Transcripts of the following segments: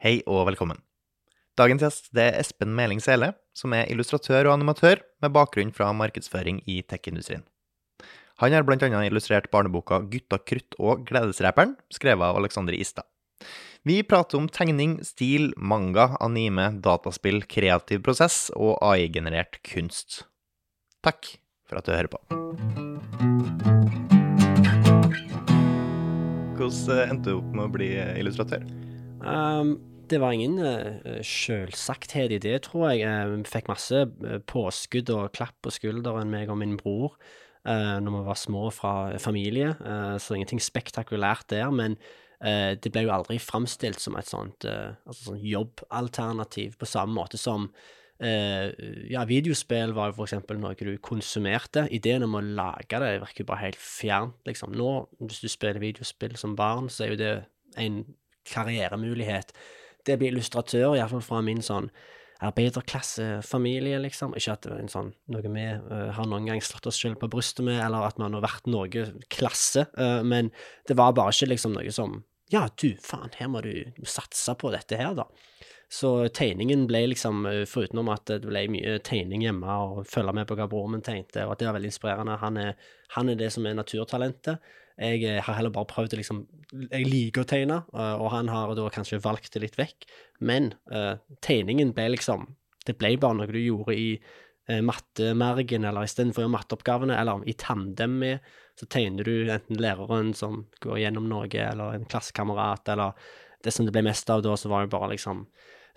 Hei og velkommen. Dagens gjest er Espen Meling Sele, som er illustratør og animatør med bakgrunn fra markedsføring i tech-industrien. Han har bl.a. illustrert barneboka Gutta krutt og Gledesreperen, skrevet av Alexander Istad. Vi prater om tegning, stil, manga, anime, dataspill, kreativ prosess og AI-generert kunst. Takk for at du hører på. Hvordan endte du opp med å bli illustratør? Um, det var ingen uh, selvsagthet i det, tror jeg. Uh, vi fikk masse uh, påskudd og klapp på skulderen, meg og min bror, uh, når vi var små fra familie. Uh, så ingenting spektakulært der. Men uh, det ble jo aldri framstilt som et sånt altså sånt jobbalternativ, på samme måte som ja, videospill var jo for eksempel noe du konsumerte. Ideen om å lage det virker bare helt fjernt, liksom. Nå, hvis du spiller videospill som barn, så er jo det en karrieremulighet. Det å bli illustratør, iallfall fra min sånn arbeiderklassefamilie, liksom. Ikke at det er en sånn, noe vi uh, har noen gang slått oss selv på brystet med, eller at man har vært noe klasse, uh, men det var bare ikke liksom noe som Ja, du, faen, her må du satse på dette her, da. Så tegningen ble liksom, foruten om at det ble mye tegning hjemme og følge med på hva broren min tegnte, og at det var veldig inspirerende, han er, han er det som er naturtalentet. Jeg eh, har heller bare prøvd å liksom Jeg liker å tegne, og han har da kanskje valgt det litt vekk. Men uh, tegningen ble liksom Det ble bare noe du gjorde i uh, mattemergen, eller istedenfor å gjøre matteoppgavene, eller i tandem med, så tegner du enten læreren som går gjennom noe, eller en klassekamerat, eller det som det ble mest av da, så var det bare liksom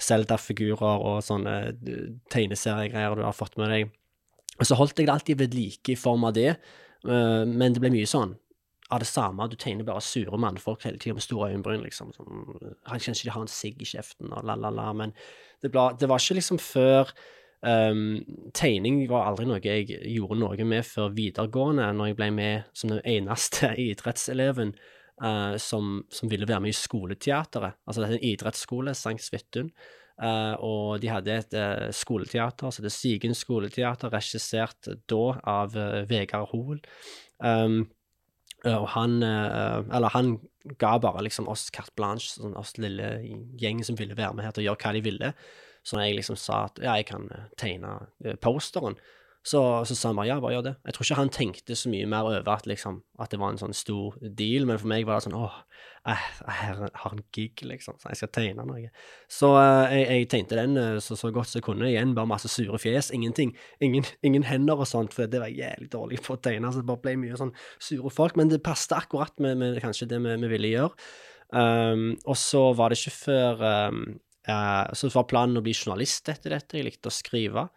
Zelda-figurer og sånne tegneseriegreier du har fått med deg. Og så holdt jeg det alltid ved like i form av det, men det ble mye sånn av det samme. Du tegner bare sure mannfolk hele tida med store øyenbryn, liksom. Han kjenner ikke de har en sigg i kjeften og la-la-la. Men det, ble, det, var ikke liksom før um, Tegning var aldri noe jeg gjorde noe med før videregående, når jeg ble med som den eneste idrettseleven uh, som, som, ville være med i skoleteateret. Altså det er en idrettsskole, Sankt Svithun. Uh, og de hadde et uh, skoleteater, så det er Sigen skoleteater, regissert da av Vegard Hoel. Um, Eh, og han eh, Eller han ga bare liksom oss carte blanche, sånn oss lille gjeng som ville være med her til å gjøre hva de ville. Så når jeg liksom sa at ja, jeg kan eh, tegne posteren, så, så, sa han bare ja, bare gjør det. Jeg tror ikke han tenkte så mye mer over at, liksom, at det var en sånn stor deal, men for meg var det sånn åh, jeg, har en gig, liksom, så jeg skal tegne noe. Så jeg, jeg tegnte den så, så godt som jeg kunne. Igjen bare masse sure fjes. Ingenting, ingen, ingen, hender og sånt, for det var jævlig dårlig på å tegne. så Det bare ble mye sånn sure folk. Men det passet akkurat med, med kanskje det vi, vi ville gjøre. Um, og så var det ikke før um, uh, Så var planen å bli journalist etter dette. Jeg likte å skrive.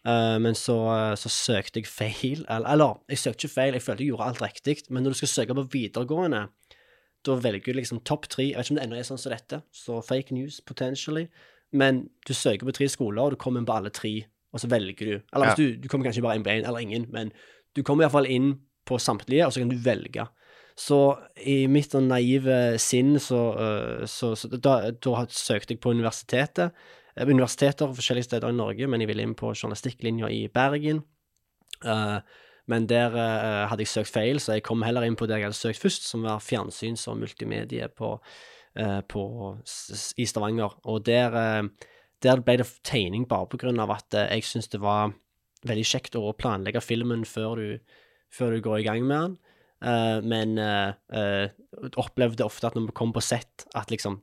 Uh, men så, uh, så, søkte jeg feil. Eller, eller, jeg søkte ikke feil, jeg følte jeg gjorde alt riktig. Men når du skal søke på videregående, da velger du liksom topp tre. Jeg vet ikke om det ennå er sånn som dette, så fake news potentially. Men du søker på tre skoler, og du kommer inn på alle tre, og så velger du. Eller ja. du, du, kommer kanskje bare inn på én eller ingen, men du kommer iallfall inn på samtlige, og så kan du velge. Så i mitt sånn naive sinn, så, uh, så, så da, da søkte jeg på universitetet universiteter forskjellige steder i Norge, men jeg ville inn på journalistikklinja i Bergen. Uh, men der uh, hadde jeg søkt feil, så jeg kom heller inn på det jeg hadde søkt først, som var fjernsyns- og multimedie på, uh, på, i Stavanger. Og der, der, ble det tegning bare på grunn av at jeg syntes det var veldig kjekt å planlegge filmen før du, før du går i gang med den. men opplevde ofte at når vi kom på sett, at liksom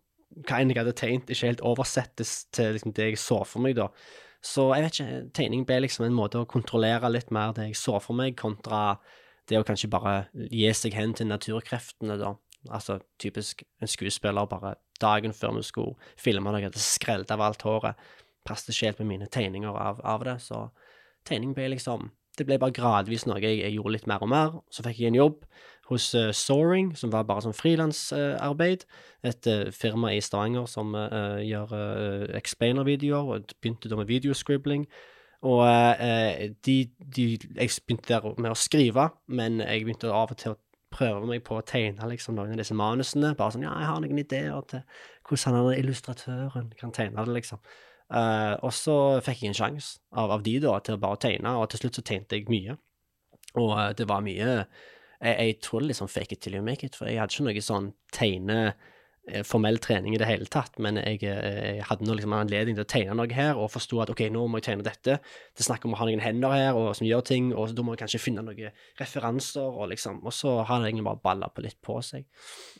hva enn jeg hadde tegnet, ikke helt oversettes til liksom, det jeg så for meg, da. Så jeg vet ikke, tegning ble liksom en måte å kontrollere litt mer det jeg så for meg, kontra det å kanskje bare gi seg hen til naturkreftene, da. Altså typisk en skuespiller bare dagen før vi skulle filme noe, hadde skrelt av alt håret. Passet ikke helt med mine tegninger av, av, det, så tegning ble liksom Det ble bare gradvis noe jeg, jeg gjorde litt mer og mer. Så fikk jeg en jobb hos uh, Soaring, som var bare sånn frilansarbeid. Uh, et uh, firma i Stavanger som uh, gjør explainer-videoer, og begynte da med videoscribbling. Og de, de, Jeg begynte der med å skrive, men jeg begynte av og til å prøve meg på å tegne liksom, noen av disse manusene. Bare sånn Ja, jeg har noen ideer til hvordan han illustratøren kan tegne det, liksom. og så fikk jeg en sjanse av, av, de da til å bare tegne, og til slutt så tegnte jeg mye. Og det var mye jeg, jeg tror det liksom fake it till you make it, for jeg hadde ikke noe sånn tegne formell trening i det hele tatt, men jeg, eh, jeg hadde nå liksom anledning til å tegne noe her, og forsto at ok, nå må jeg tegne dette. Det er snakk om å ha noen hender her og, som gjør ting, og da må jeg kanskje finne noen referanser, og liksom Og så har det egentlig bare balla på litt på seg.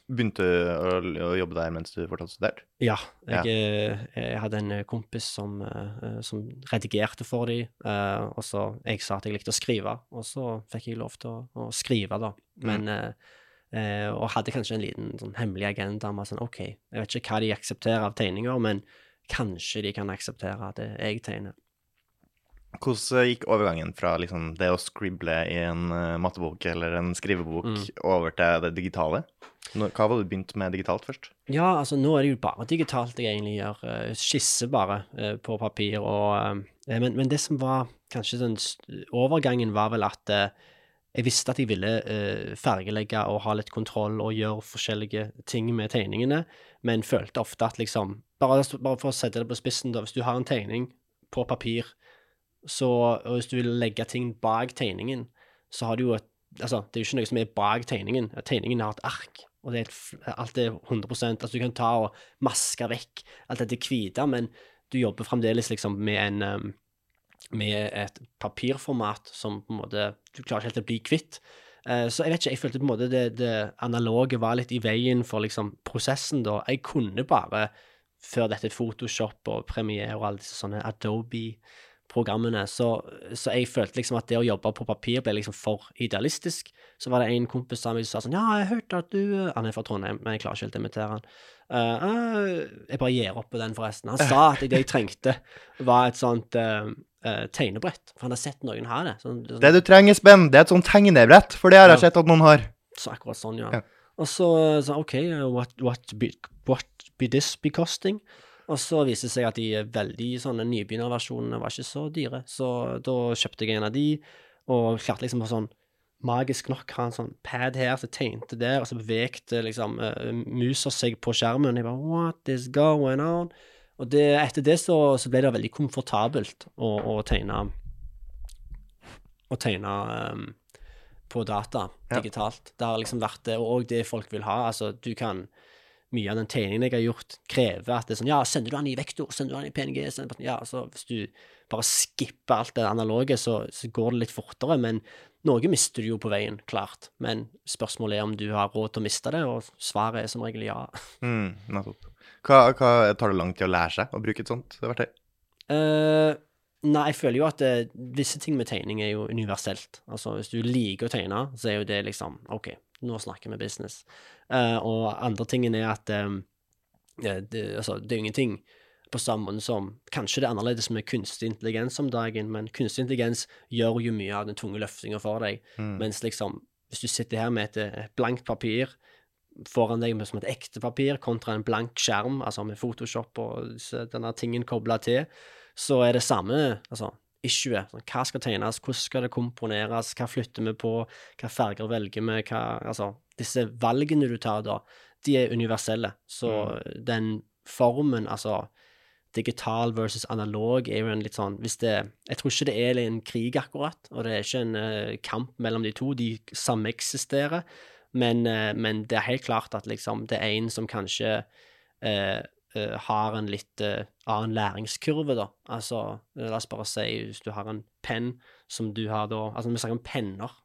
Begynte å, å jobbe der mens du fortsatt studerte? Ja. Jeg, ja. jeg hadde en kompis som, eh, som redigerte for dem, eh, og så jeg sa at jeg likte å skrive, og så fikk jeg lov til å, å skrive, da. Men eh, eh, Og hadde kanskje en liten sånn hemmelig agenda med sånn OK, jeg vet ikke hva de aksepterer av tegninger, men kanskje de kan akseptere det jeg tegner. Hvordan gikk overgangen fra liksom, det å scrible i en uh, mattebok eller en skrivebok Mm. over til det digitale? Nå, hva var det du begynte med digitalt først? Ja, altså nå er det jo bare digitalt jeg egentlig gjør. Uh, Skisser bare uh, på papir og eh, men, men det som var kanskje den overgangen, var vel at eh, jeg visste at jeg ville eh, fargelegge og ha litt kontroll og gjøre forskjellige ting med tegningene, men følte ofte at liksom Bare, bare for å sette det på spissen, da. Hvis du har en tegning på papir, så Og hvis du vil legge ting bak tegningen, så har du jo et Altså, det er jo ikke noe som er bak tegningen. Tegningen har et ark, og det er et, alt er 100 Altså, du kan ta og maske vekk alt dette hvite, men du jobber fremdeles liksom med en um, med et papirformat som på en måte du klarer ikke helt å bli kvitt. Eh, så jeg vet ikke, jeg følte på en måte det, det analoge var litt i veien for liksom prosessen da. Jeg kunne bare, før dette Photoshop og Premiere og alle disse sånne Adobe-programmene, så, så jeg følte liksom at det å jobbe på papir ble liksom for idealistisk. Så var det en kompis som sa sånn Ja, jeg hørte at du Han er fra Trondheim, men jeg klarer ikke helt å imitere han. Eh, jeg bare gir opp på den, forresten. Han sa at det jeg trengte, var et sånt eh, tegnebrett. For han har sett noen ha det. Sånn, sånn, Det du trenger, Spenn, det er et sånt tegnebrett, for det har jeg Ja. sett at noen har. så akkurat sånn, ja. Ja. Og så sa OK, what, what, be, what be this be costing? Og så viste det seg at de veldig sånne nybegynnerversjonene var ikke så dyre. Så da kjøpte jeg en av de, og klarte liksom på sånn magisk nok ha en sånn pad her, så tegnte der, og så bevegte liksom uh, musa seg på skjermen. Jeg bare What is going on? Og det, etter det så, så ble det veldig komfortabelt å, å tegne Å tegne um, på data Ja. digitalt. Det har liksom vært det, og det folk vil ha. Altså, du kan Mye av den tegningen jeg har gjort, krever at det er sånn Ja, sender du den i vektor? Sender du den i PNG? Den- Ja, så hvis du bare skipper alt det analoge, så, så går det litt fortere. Men noe mister du jo på veien, klart. Men spørsmålet er om du har råd til å miste det, og svaret er som regel ja. Mm, nettopp. Hva, hva tar det lang tid å lære seg å bruke et sånt verktøy? Uh, nei, jeg føler jo at det, visse ting med tegning er jo universelt. Altså, hvis du liker å tegne, så er jo det liksom OK, nå snakker vi business. Uh, og andre tingen er at um, det, altså, det er jo ingenting på samme måte som Kanskje det er annerledes med kunstig intelligens om dagen, men kunstig intelligens gjør jo mye av den tunge løftinga for deg. Mm. Mens liksom, hvis du sitter her med et, et blankt papir foran deg med, som et ekte papir, kontra en blank skjerm, altså med Photoshop og denne tingen kobla til, så er det samme altså, issuet. Sånn, hva skal tegnes, hvordan skal det komponeres, hva flytter vi på, hva farger velger vi, hva Altså, disse valgene du tar da, de er universelle. Så den formen, altså digital versus analog, er jo en litt sånn Hvis det Jeg tror ikke det er en krig, akkurat, og det er ikke en uh, kamp mellom de to. De sameksisterer. Men, eh, men det er helt klart at liksom det er en som kanskje eh, eh, har en litt eh, annen læringskurve, da. Altså, la oss bare si hvis du har en penn som du har da Altså, vi snakker om penner,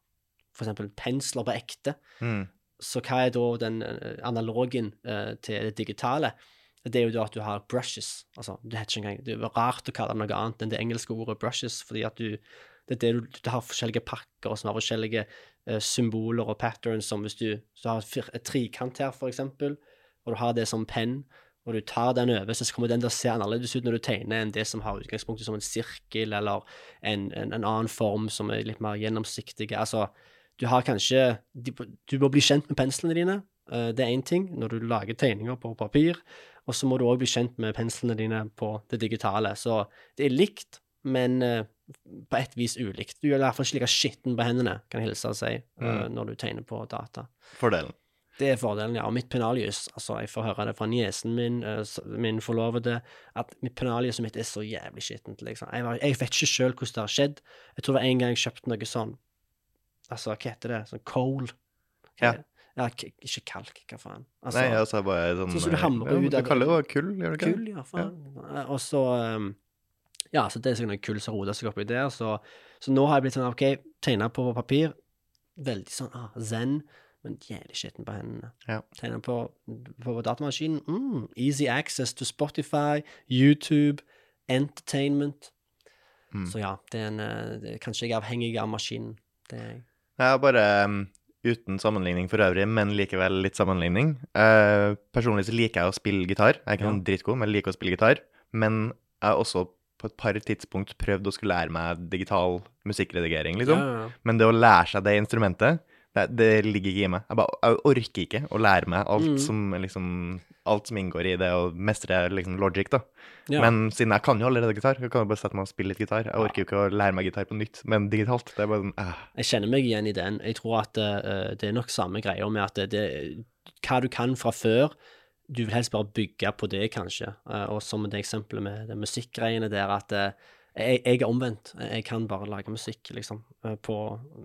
for eksempel pensler på ekte. Mm. Så hva er da den eh, analogen eh, til det digitale? Det er jo da at du har brushes. Altså, det heter ikke engang Det er rart å kalle det noe annet enn det engelske ordet brushes, fordi at du det er det du, du har forskjellige pakker som har forskjellige symboler og patterns, som hvis du, du har et, trikant her, for eksempel, og du har det som penn, og du tar den over, så kommer den til å se annerledes ut når du tegner enn det som har utgangspunktet som en sirkel, eller en, en, en annen form som er litt mer gjennomsiktig. Altså, du har kanskje Du må bli kjent med penslene dine. eh, Det er én ting når du lager tegninger på papir, og så må du òg bli kjent med penslene dine på det digitale. Så det er likt, men eh, på et vis ulikt. Du gjør i hvert fall ikke like skitten på hendene, kan jeg hilse og si, eh, Mm. når du tegner på data. Fordelen. Det er fordelen, ja. Og mitt penalius, altså jeg får høre det fra niesen min, eh, min forlovede, at mitt penaliuset mitt er så jævlig skittent, liksom. Jeg, var, jeg vet ikke sjøl hvordan det har skjedd. Jeg tror det var en gang jeg kjøpte noe sånn Altså, hva heter det? Sånn coal. Ja. Ja, ikke kalk, hva faen. Altså, Nei, altså bare sånn Sånn som du hamrer ja, ut Du kaller det kull, gjør du ikke kull, ja, faen. Og så um, Ja, så det er sikkert noe kull som roter seg oppi der. Så, så nå har jeg blitt sånn OK, tegna på papir. Veldig sånn ah, zen, men jævlig skitten på hendene. Ja. Tegna på, på datamaskinen. Mm, easy access to Spotify, YouTube, entertainment. Mm. Så ja, det er en eh, det, Kanskje jeg er avhengig av maskinen. Det er jeg. Ja, bare um, uten sammenligning for øvrig, men likevel litt sammenligning. Uh, personlig så liker jeg å spille gitar. Jeg er ikke Ja. noen dritgod, men jeg liker å spille gitar. Men jeg er også på et par tidspunkt prøvd å skulle lære meg digital musikkredigering, liksom. Ja, ja, ja. Men det å lære seg det instrumentet, det, det ligger ikke i meg. Jeg, bare, jeg orker ikke å lære meg alt, Mm. som, liksom, alt som inngår i det å mestre liksom, logic, da. Men siden jeg kan jo allerede gitar, jeg kan jo bare sette meg og spille litt gitar. Jeg orker jo ikke å lære meg gitar på nytt, men digitalt, det er bare sånn øh. Jeg kjenner meg igjen i den. Jeg tror at uh, det er nok samme greia med at det, det, hva du kan fra før, du vil helst bare bygge på det, kanskje. Eh, og som det eksempelet med det musikkgreiene der, at eh, jeg, jeg er omvendt. Jeg kan bare lage musikk, liksom, eh, på,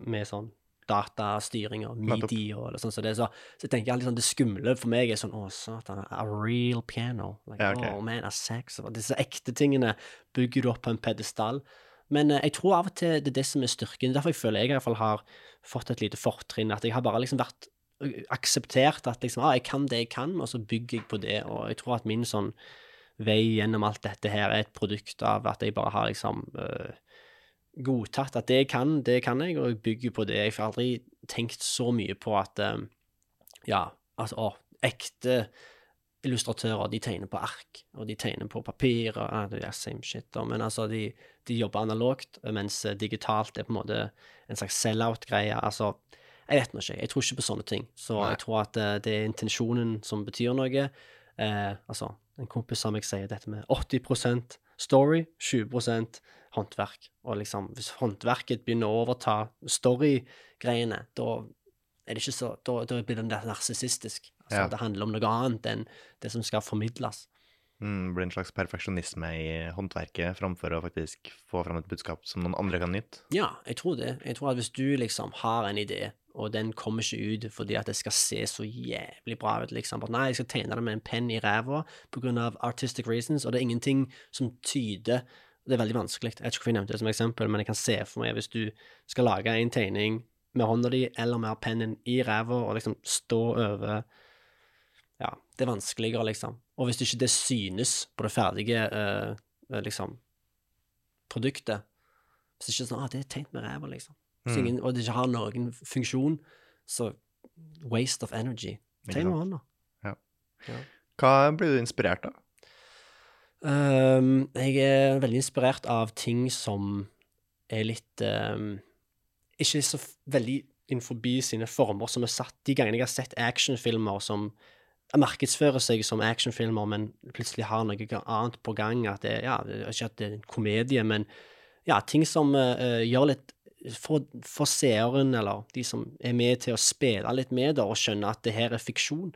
med sånn datastyring og midi og eller sånn som det. Så, så jeg tenker alltid sånn, det skumle for meg er sånn Å, satan, a real piano. Like, Ja, okay. Oh man, a sax. Disse ekte tingene bygger du opp på en pedestal. Men jeg tror av og til det er det som er styrken. Derfor jeg føler jeg i hvert fall har fått et lite fortrinn. At jeg har bare liksom vært akseptert at liksom, ah, jeg kan det jeg kan, og så bygger jeg på det. Og jeg tror at min sånn vei gjennom alt dette her er et produkt av at jeg bare har liksom uh, godtatt at det jeg kan, det kan jeg, og jeg bygger på det. Jeg har aldri tenkt så mye på at uh, ja, altså å, ekte illustratører, de tegner på ark, og de tegner på papir, og uh, det er same shit, og, men altså, de, de jobber analogt, mens digitalt er på en måte en slags sell-out-greie. Altså, jeg vet nå ikke, jeg tror ikke på sånne ting. Så Nei. jeg tror at eh, det er intensjonen som betyr noe. Eh, altså, en kompis som jeg sier dette med 80% story, 20 håndverk. Og liksom, hvis håndverket begynner å overta story-greiene, da er det ikke så, da, da blir det narsissistisk. Altså, Ja. Det handler om noe annet enn det som skal formidles. Mm, blir en slags perfeksjonisme i håndverket framfor å faktisk få fram et budskap som noen andre kan nyte. Ja, jeg tror det. Jeg tror at hvis du liksom har en idé, og den kommer ikke ut fordi at det skal se så jævlig bra ut, liksom at Nei, jeg skal tegne det med en penn i ræva av artistic reasons, og det er ingenting som tyder Det er veldig vanskelig. Jeg vet ikke hvorfor jeg nevnte det som eksempel, men jeg kan se for meg hvis du skal lage en tegning med hånda di eller med pennen i ræva og liksom stå over Ja, det er vanskeligere, liksom. Og hvis ikke det synes på det ferdige eh, eh, liksom produktet Hvis det ikke er sånn ah, det er tegnet med ræva, liksom. Mm. ingen, og det ikke har noen funksjon, så waste of energy. Tegn med sant? ja. Hva blir du inspirert av? Um, jeg er veldig inspirert av ting som er litt um, Ikke så veldig innenfor sine former som er satt. De gangene jeg har sett actionfilmer som markedsfører seg som actionfilmer, men plutselig har noe annet på gang, at det, ja, ikke at det er en komedie, men ja, ting som uh, gjør litt for, for seeren, eller de som er med til å spille litt med det, og skjønne at det her er fiksjon,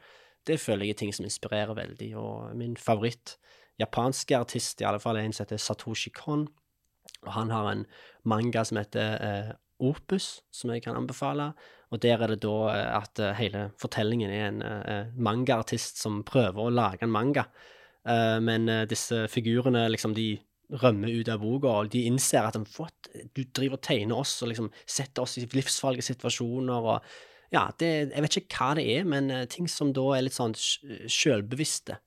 det føler jeg er ting som inspirerer veldig. Og min favoritt japanske artist i alle fall er en som heter Satoshi Kon. Og han har en manga som heter uh, Opus, som jeg kan anbefale. Og der er det da eh, at eh, hele fortellingen er en eh, mangaartist som prøver å lage en manga. Men disse figurene, liksom, de rømmer ut av boka, og de innser at du driver og tegner oss og liksom setter oss i livsfarlige situasjoner. og ja, det, Jeg vet ikke hva det er, men ting som da er litt sånn sj- sjølbevisste,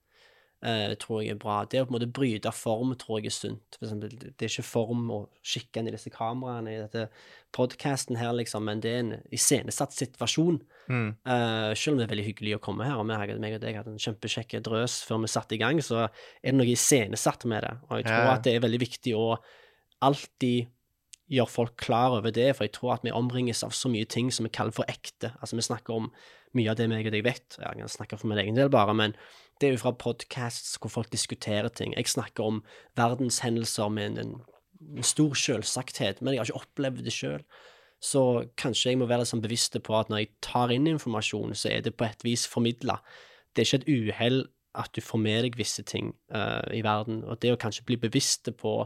eh, tror jeg er bra. Det å på en måte bryte form tror jeg er sunt. For eksempel, det det er ikke form å skikke inn i disse kameraene i dette podkasten her, liksom, men det er en iscenesatt situasjon. Mm. Uh, selv om det er veldig hyggelig å komme her, og vi, meg og deg hadde en kjempekjekk drøs før vi satte i gang, så er det noe iscenesatt med det. Og jeg tror Ja. at det er veldig viktig å alltid gjøre folk klar over det, for jeg tror at vi omringes av så mye ting som vi kaller for ekte. Altså, vi snakker om mye av det meg og deg vet, jeg kan snakke for min egen del bare, men det er jo fra podcasts hvor folk diskuterer ting. Jeg snakker om verdenshendelser med en, en stor selvsakthet, men jeg har ikke opplevd det sjøl. Så kanskje jeg må være sånn bevisst på at når jeg tar inn informasjon, så er det på et vis formidla. Det er ikke et uhell at du får med deg visse ting uh, i verden, og det å kanskje bli bevisst på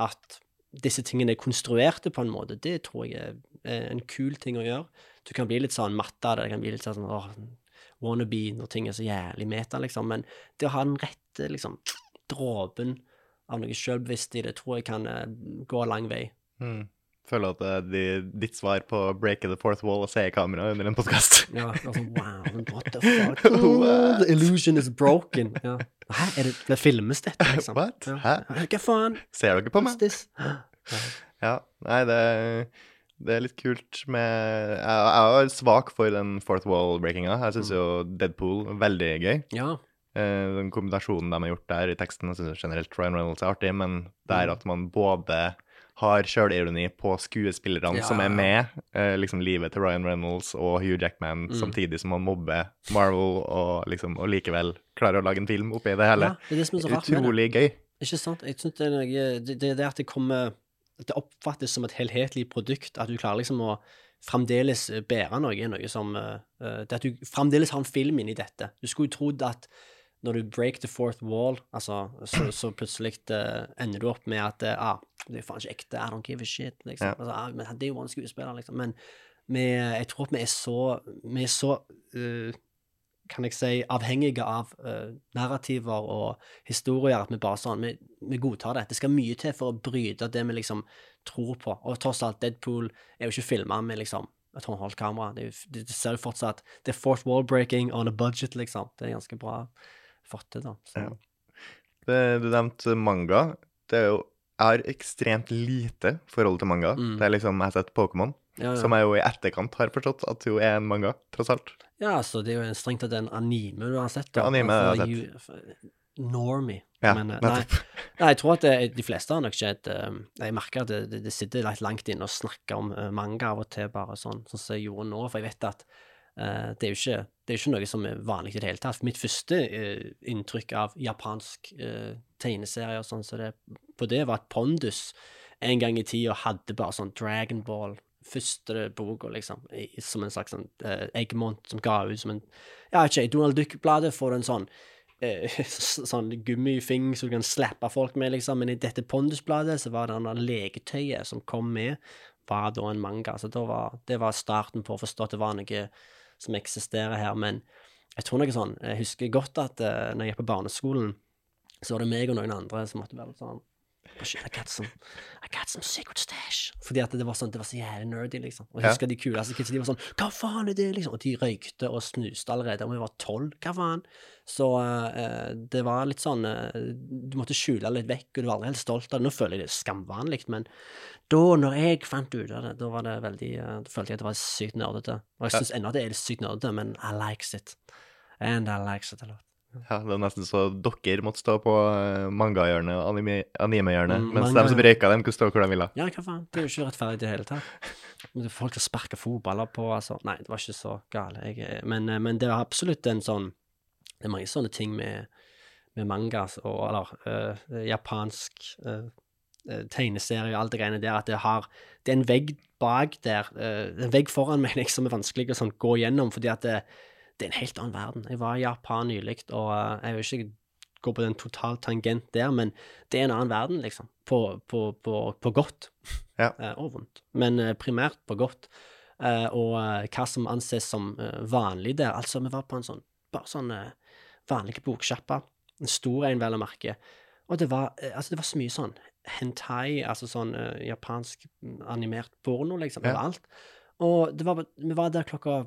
at disse tingene er konstruerte på en måte, det tror jeg er, en kul ting å gjøre. Du kan bli litt sånn matta av det, det kan bli litt sånn åh, wannabe når ting er så jævlig meta, liksom. Men det å ha den rette, liksom, dråpen av noe sjølbevisst i det, tror jeg kan uh, gå lang vei. Mm. Føler at er de, ditt svar på å breake the fourth wall og se i kamera under en podkast. Ja, sånn, wow, what the fuck? Oh, the illusion is broken. Ja. Hæ, er det, det filmes dette, liksom? What? Ja. Hæ? Hva faen? Ser dere på meg? Ja. Ja. Nei, det, det er litt kult med Jeg, er svak for den fourth wall-breakinga. Jeg syns jo Deadpool er veldig gøy. Ja. Eh, den kombinasjonen de har gjort der i teksten, jeg syns generelt Ryan Reynolds er artig, men det Mm. er at man både har sjølironi på skuespillerne Ja. som er med, eh, liksom livet til Ryan Reynolds og Hugh Jackman, Mm. samtidig som man mobber Marvel, og liksom og likevel klarer å lage en film oppi det hele. ja, det er det som er så rart. Utrolig gøy. Ikke sant? Jeg synes det er noe Det, det det at det kommer Det oppfattes som et helhetlig produkt, at du klarer liksom å fremdeles eh, bære noe, noe som eh, eh, Det at du fremdeles har en film inni dette. Du skulle jo trodd at når du break the fourth wall, altså, så, så plutselig uh, ender du opp med at ah, det er faen ikke ekte, I don't give a shit, liksom. Ja. Altså, ah, men det er jo en skuespiller, liksom. Men vi, jeg tror at vi er så Vi er så eh, kan jeg si, avhengige av uh, narrativer og historier, at vi bare sånn, vi, vi godtar det. Det skal mye til for å bryte det vi liksom tror på. Og tross alt, Deadpool er jo ikke filma med liksom et håndholdt kamera. Det, det, det ser jo fortsatt Det er fourth wall breaking on a budget, liksom. Det er ganske bra fått til, da. Ja. Det, du nevnte manga. Det er jo Jeg har ekstremt lite forhold til manga. Mm. Det er liksom, Jeg har sett Pokémon, ja, ja. som jeg jo i etterkant har forstått at jo er en manga, tross alt. ja, så det er jo en strengt tatt en anime du har sett. da. Ja, anime jeg har Altså, sett. you- Normie. Ja, Men, nei. Nei, jeg tror at det, de fleste har nok et eh, Jeg merker at det, det, sitter litt langt inne å snakke om eh, manga av og til, bare sånn, sånn som jeg gjorde nå. For jeg vet at det, er jo ikke, det er ikke noe som er vanlig i det hele tatt. Mitt første eh, inntrykk av japansk uh, tegneserie og sånn, så det, på det var at Pondus en gang i tida hadde bare sånn Dragon Ball. Første boka, liksom, som en slags sånn Eggmont som ga ut som en Ja, ikke Donald Duck-bladet får en sånn eh, sånn gummifing som du kan slappe folk med, liksom. Men i dette Pondus-bladet så var det der leketøyet som kom med, var da en manga. Så var, det var starten på å forstå at det var noe som eksisterer her. Men jeg tror noe sånn Jeg husker godt at uh, når jeg gikk på barneskolen, så var det meg og noen andre som måtte være sånn I got some, I got some secret stash. Fordi at det var sånn, det var så jævlig nerdy, liksom. Og jeg Ja. husker de kuleste kidsa, de var sånn Hva faen er det, liksom? Og de røykte og snuste allerede, og vi var tolv. Hva faen? Så uh, det var litt sånn uh, Du måtte skjule litt vekk, og du var aldri helt stolt av det. Nå føler jeg det skamvanlig, men da, når jeg fant ut av det, da var det veldig uh, Da følte jeg at det var sykt nerdete. Og jeg Ja. syns ennå at det er litt sykt nerdete, men I likes it. And I likes it a lot. Ja, det er nesten så dere måtte stå på eh, mangahjørnet og anime- animehjørnet, Mm, mens de som røyka, dem kunne stå hvor de ville. Ja, hva faen? Det er jo ikke rettferdig i det hele tatt. Folk har sparka fotballer på, altså. Nei, det var ikke så gale. Jeg, er- men, eh, men det er absolutt en sånn Det er mange sånne ting med, med manga og eller øh, japansk øh, tegneserie og alt det greiene der, at det har Det er en vegg bak der, øh, en vegg foran meg liksom, som er vanskelig å sånn, gå gjennom, fordi at det, det er en helt annen verden. Jeg var i Japan nylig, og eh, jeg vil ikke gå på den total tangent der, men det er en annen verden, liksom. På, på, på, på godt. Ja. Eh, og vondt. Men eh, primært på godt. Og hva som anses som vanlig der. Altså, vi var på en sånn bare sånn vanlig boksjappe. En stor en, vel å merke. Og det var, altså, det var så mye sånn hentai, altså sånn japansk mm, animert porno, liksom, Ja. overalt. Og det var, vi var der klokka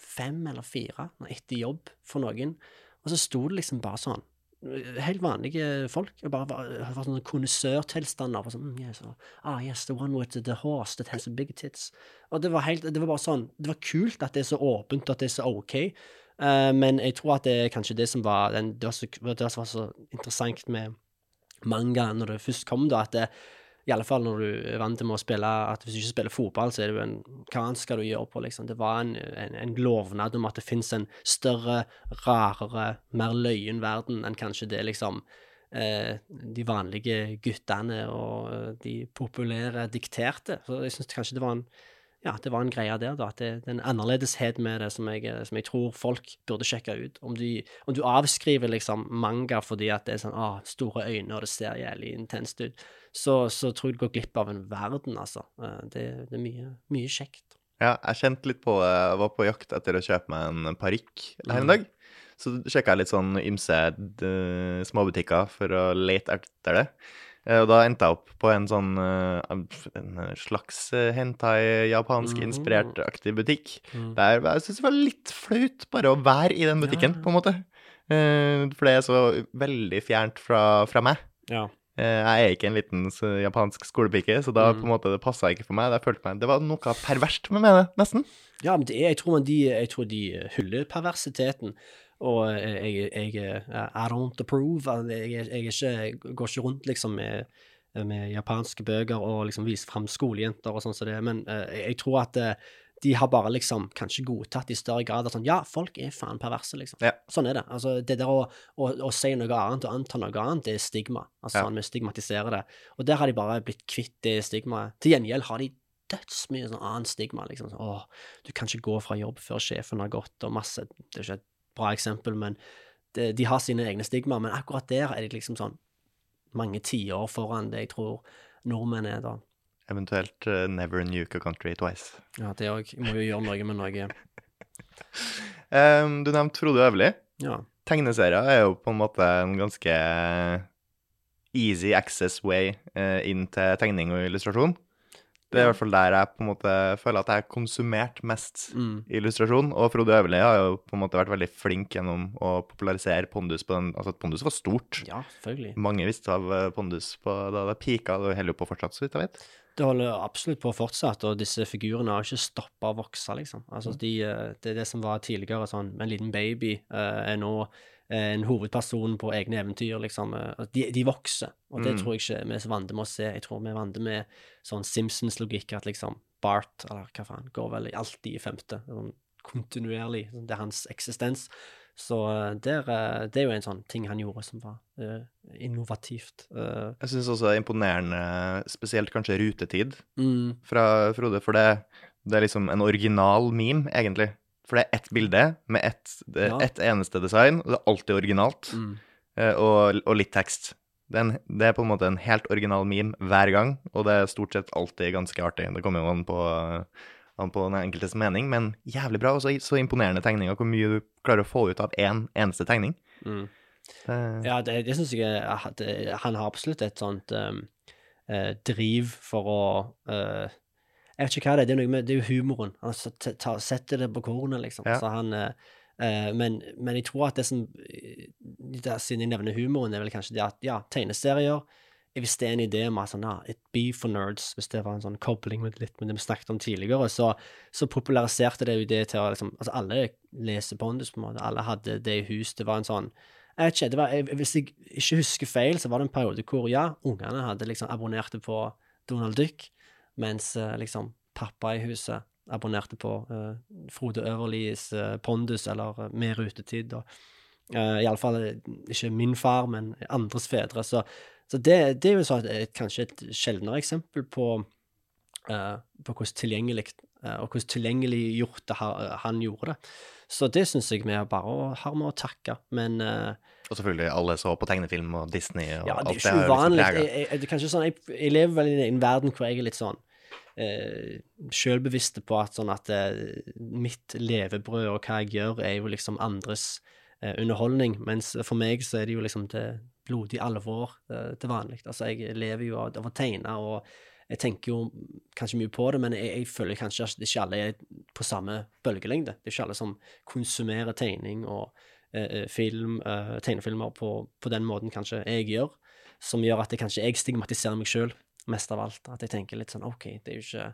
fem eller fire etter jobb for noen, og så sto det liksom bare sånn Helt vanlige folk. og bare var, var sånne kondisørtilstander. Sånn, mm, yes, ah, yes, the one with the horse that has a big tits. Og det var helt, det var bare sånn Det var kult at det er så åpent, at det er så OK. Uh, men jeg tror at det er kanskje det som var den, det, var så, var så interessant med manga når det først kom, da, at det, i alle fall når du er vant til å spille At hvis du ikke spiller fotball, så er det jo en Hva annet skal du gjøre på, liksom? Det var en, en, en lovnad om at det fins en større, rarere, mer løyen verden enn kanskje det liksom eh, de vanlige guttene og eh, de populære dikterte. Så jeg syns kanskje det var en ja, det var en greie der, da. At det, det er en annerledeshet med det som jeg, som jeg tror folk burde sjekke ut. Om de, om du avskriver liksom manga fordi at det er sånn ah, store øyne og det ser jævlig intenst ut, så, så tror jeg du går glipp av en verden, altså. Eh, det, det er mye, mye kjekt. Ja, jeg kjente litt på. Jeg var på jakt etter å kjøpe meg en parykk her en Mm. dag. Så sjekka jeg litt sånn ymse småbutikker for å lete etter det. Eh, Og da endte jeg opp på en sånn eh, en slags eh, hentai, japansk Mhm. inspirert aktig butikk. Mm. Der jeg syns det var litt flaut bare å være i den butikken, Ja, ja. på en måte. Eh, For det er så veldig fjernt fra, fra meg. Ja. Eh, Jeg er ikke en liten japansk skolepike, så da Mm. på en måte det passa ikke for meg. det følte meg, Det var noe perverst med det, nesten. Ja, men det er, jeg, tror de, jeg tror de hyller perversiteten. Og jeg, jeg, jeg I don't approve. Jeg, jeg, ikke, går ikke rundt liksom med, med japanske bøker og liksom viser fram skolejenter og sånn som det, men eh, jeg, tror at eh, de har bare liksom kanskje godtatt i større grad at sånn Ja, folk er faen perverse, liksom. Ja. Sånn er det. Altså, det der å, å, å si noe annet og anta noe annet, det er stigma. Altså, Ja. sånn, Vi stigmatiserer det. Og der har de bare blitt kvitt det stigmaet. Til gjengjeld har de dødsmye sånn annet stigma. liksom. Sånn, Åh, du kan ikke gå fra jobb før sjefen har gått, og masse Det er ikke et bra eksempel, men det, de har sine egne stigma. Men akkurat der er de liksom sånn mange tiår foran det jeg tror nordmenn er da. Eventuelt uh, Never Nuke a Country Twice. Ja, det òg. Må jo gjøre noe med noe. Um, du nevnte Frode Øverli. Ja. Tegneserier er jo på en måte en ganske easy access way uh, inn til tegning og illustrasjon. Det er i hvert fall der jeg på en måte føler at jeg har konsumert mest Mm. illustrasjon. Og Frode Øverli har jo på en måte vært veldig flink gjennom å popularisere Pondus på den Altså, Pondus var stort. ja, selvfølgelig. Mange visste av eh, Pondus på, da det pika, det holder jo på fortsatt, så vidt jeg vet. Det holder absolutt på fortsatt, og disse figurene har ikke stoppa å vokse, liksom. Altså, de, eh, det det som var tidligere sånn En liten baby uh, er nå eh, en hovedperson på egne eventyr, liksom. De, de vokser, og det Mm. tror jeg ikke vi er så vant med å se. Jeg tror vi er vant med sånn Simpsons-logikk, at liksom Bart, eller hva faen, går vel alltid i femte. Sånn kontinuerlig. Det er hans eksistens. Så eh, der, eh, det er jo en sånn ting han gjorde som var uh, innovativt. Uh, Jeg syns også det er imponerende, spesielt kanskje rutetid mm, fra Frode, for det, det er liksom en original meme, egentlig. For det er ett bilde med ett, Ja. ett eneste design, og det er alltid originalt, mm. Uh, og, og litt tekst. Det er, en, det er på en måte en helt original meme hver gang, og det er stort sett alltid ganske artig. Det kommer jo an på, an på den enkeltes mening, men jævlig bra, og så, så imponerende tegninger, hvor mye du klarer å få ut av én eneste tegning. Mm. Det, Ja, det, det syns jeg at Han har absolutt et sånt um, eh, driv for å eh, Jeg vet ikke hva det er, det er noe med Det er jo humoren. Han setter det på kornet, liksom. Ja. Så han eh, eh, men, men jeg tror at det som eh, det, Siden jeg nevner humoren, er vel kanskje det at ja, tegneserier Hvis det er en idé om at sånn, ja, it be for nerds, hvis det var en sånn kobling med litt med det vi snakket om tidligere, så, så populariserte det jo det til å liksom Altså, alle leser Pondus, på en måte. Alle hadde det i hus. Det var en sånn jeg vet ikke, det var, jeg, Hvis jeg ikke husker feil, så var det en periode hvor ja, ungene hadde liksom abonnerte på Donald Duck, mens eh, liksom pappa i huset abonnerte på uh, Frode Øverlis uh, Pondus eller uh, Med rutetid. og uh, Iallfall ikke min far, men andres fedre. Så, så det, det er jo sånn, et, kanskje et sjeldnere eksempel på, uh, på hvordan tilgjengelig uh, og hvordan tilgjengeliggjort det han gjorde det. Så det syns jeg vi bare har med å takke. Men uh, og selvfølgelig, alle så på tegnefilm og Disney og ja, det er alt ikke har liksom uvanlig. preget. Jeg, jeg, det er sånn, jeg, jeg lever vel i en verden hvor jeg er litt sånn eh, sjølbevisste på at sånn at eh, mitt levebrød og hva jeg gjør, er jo liksom andres eh, underholdning, mens for meg så er det jo liksom til blodig alvor uh, til vanlig. Altså, jeg lever jo av, av å tegne, og jeg tenker jo kanskje mye på det, men jeg, jeg føler kanskje at ikke alle er på samme bølgelengde. Det er ikke alle som konsumerer tegning og eh, eh, film, uh, tegnefilmer på, på den måten kanskje jeg gjør, som gjør at jeg kanskje jeg stigmatiserer meg sjøl mest av alt. At jeg tenker litt sånn OK, det er jo ikke,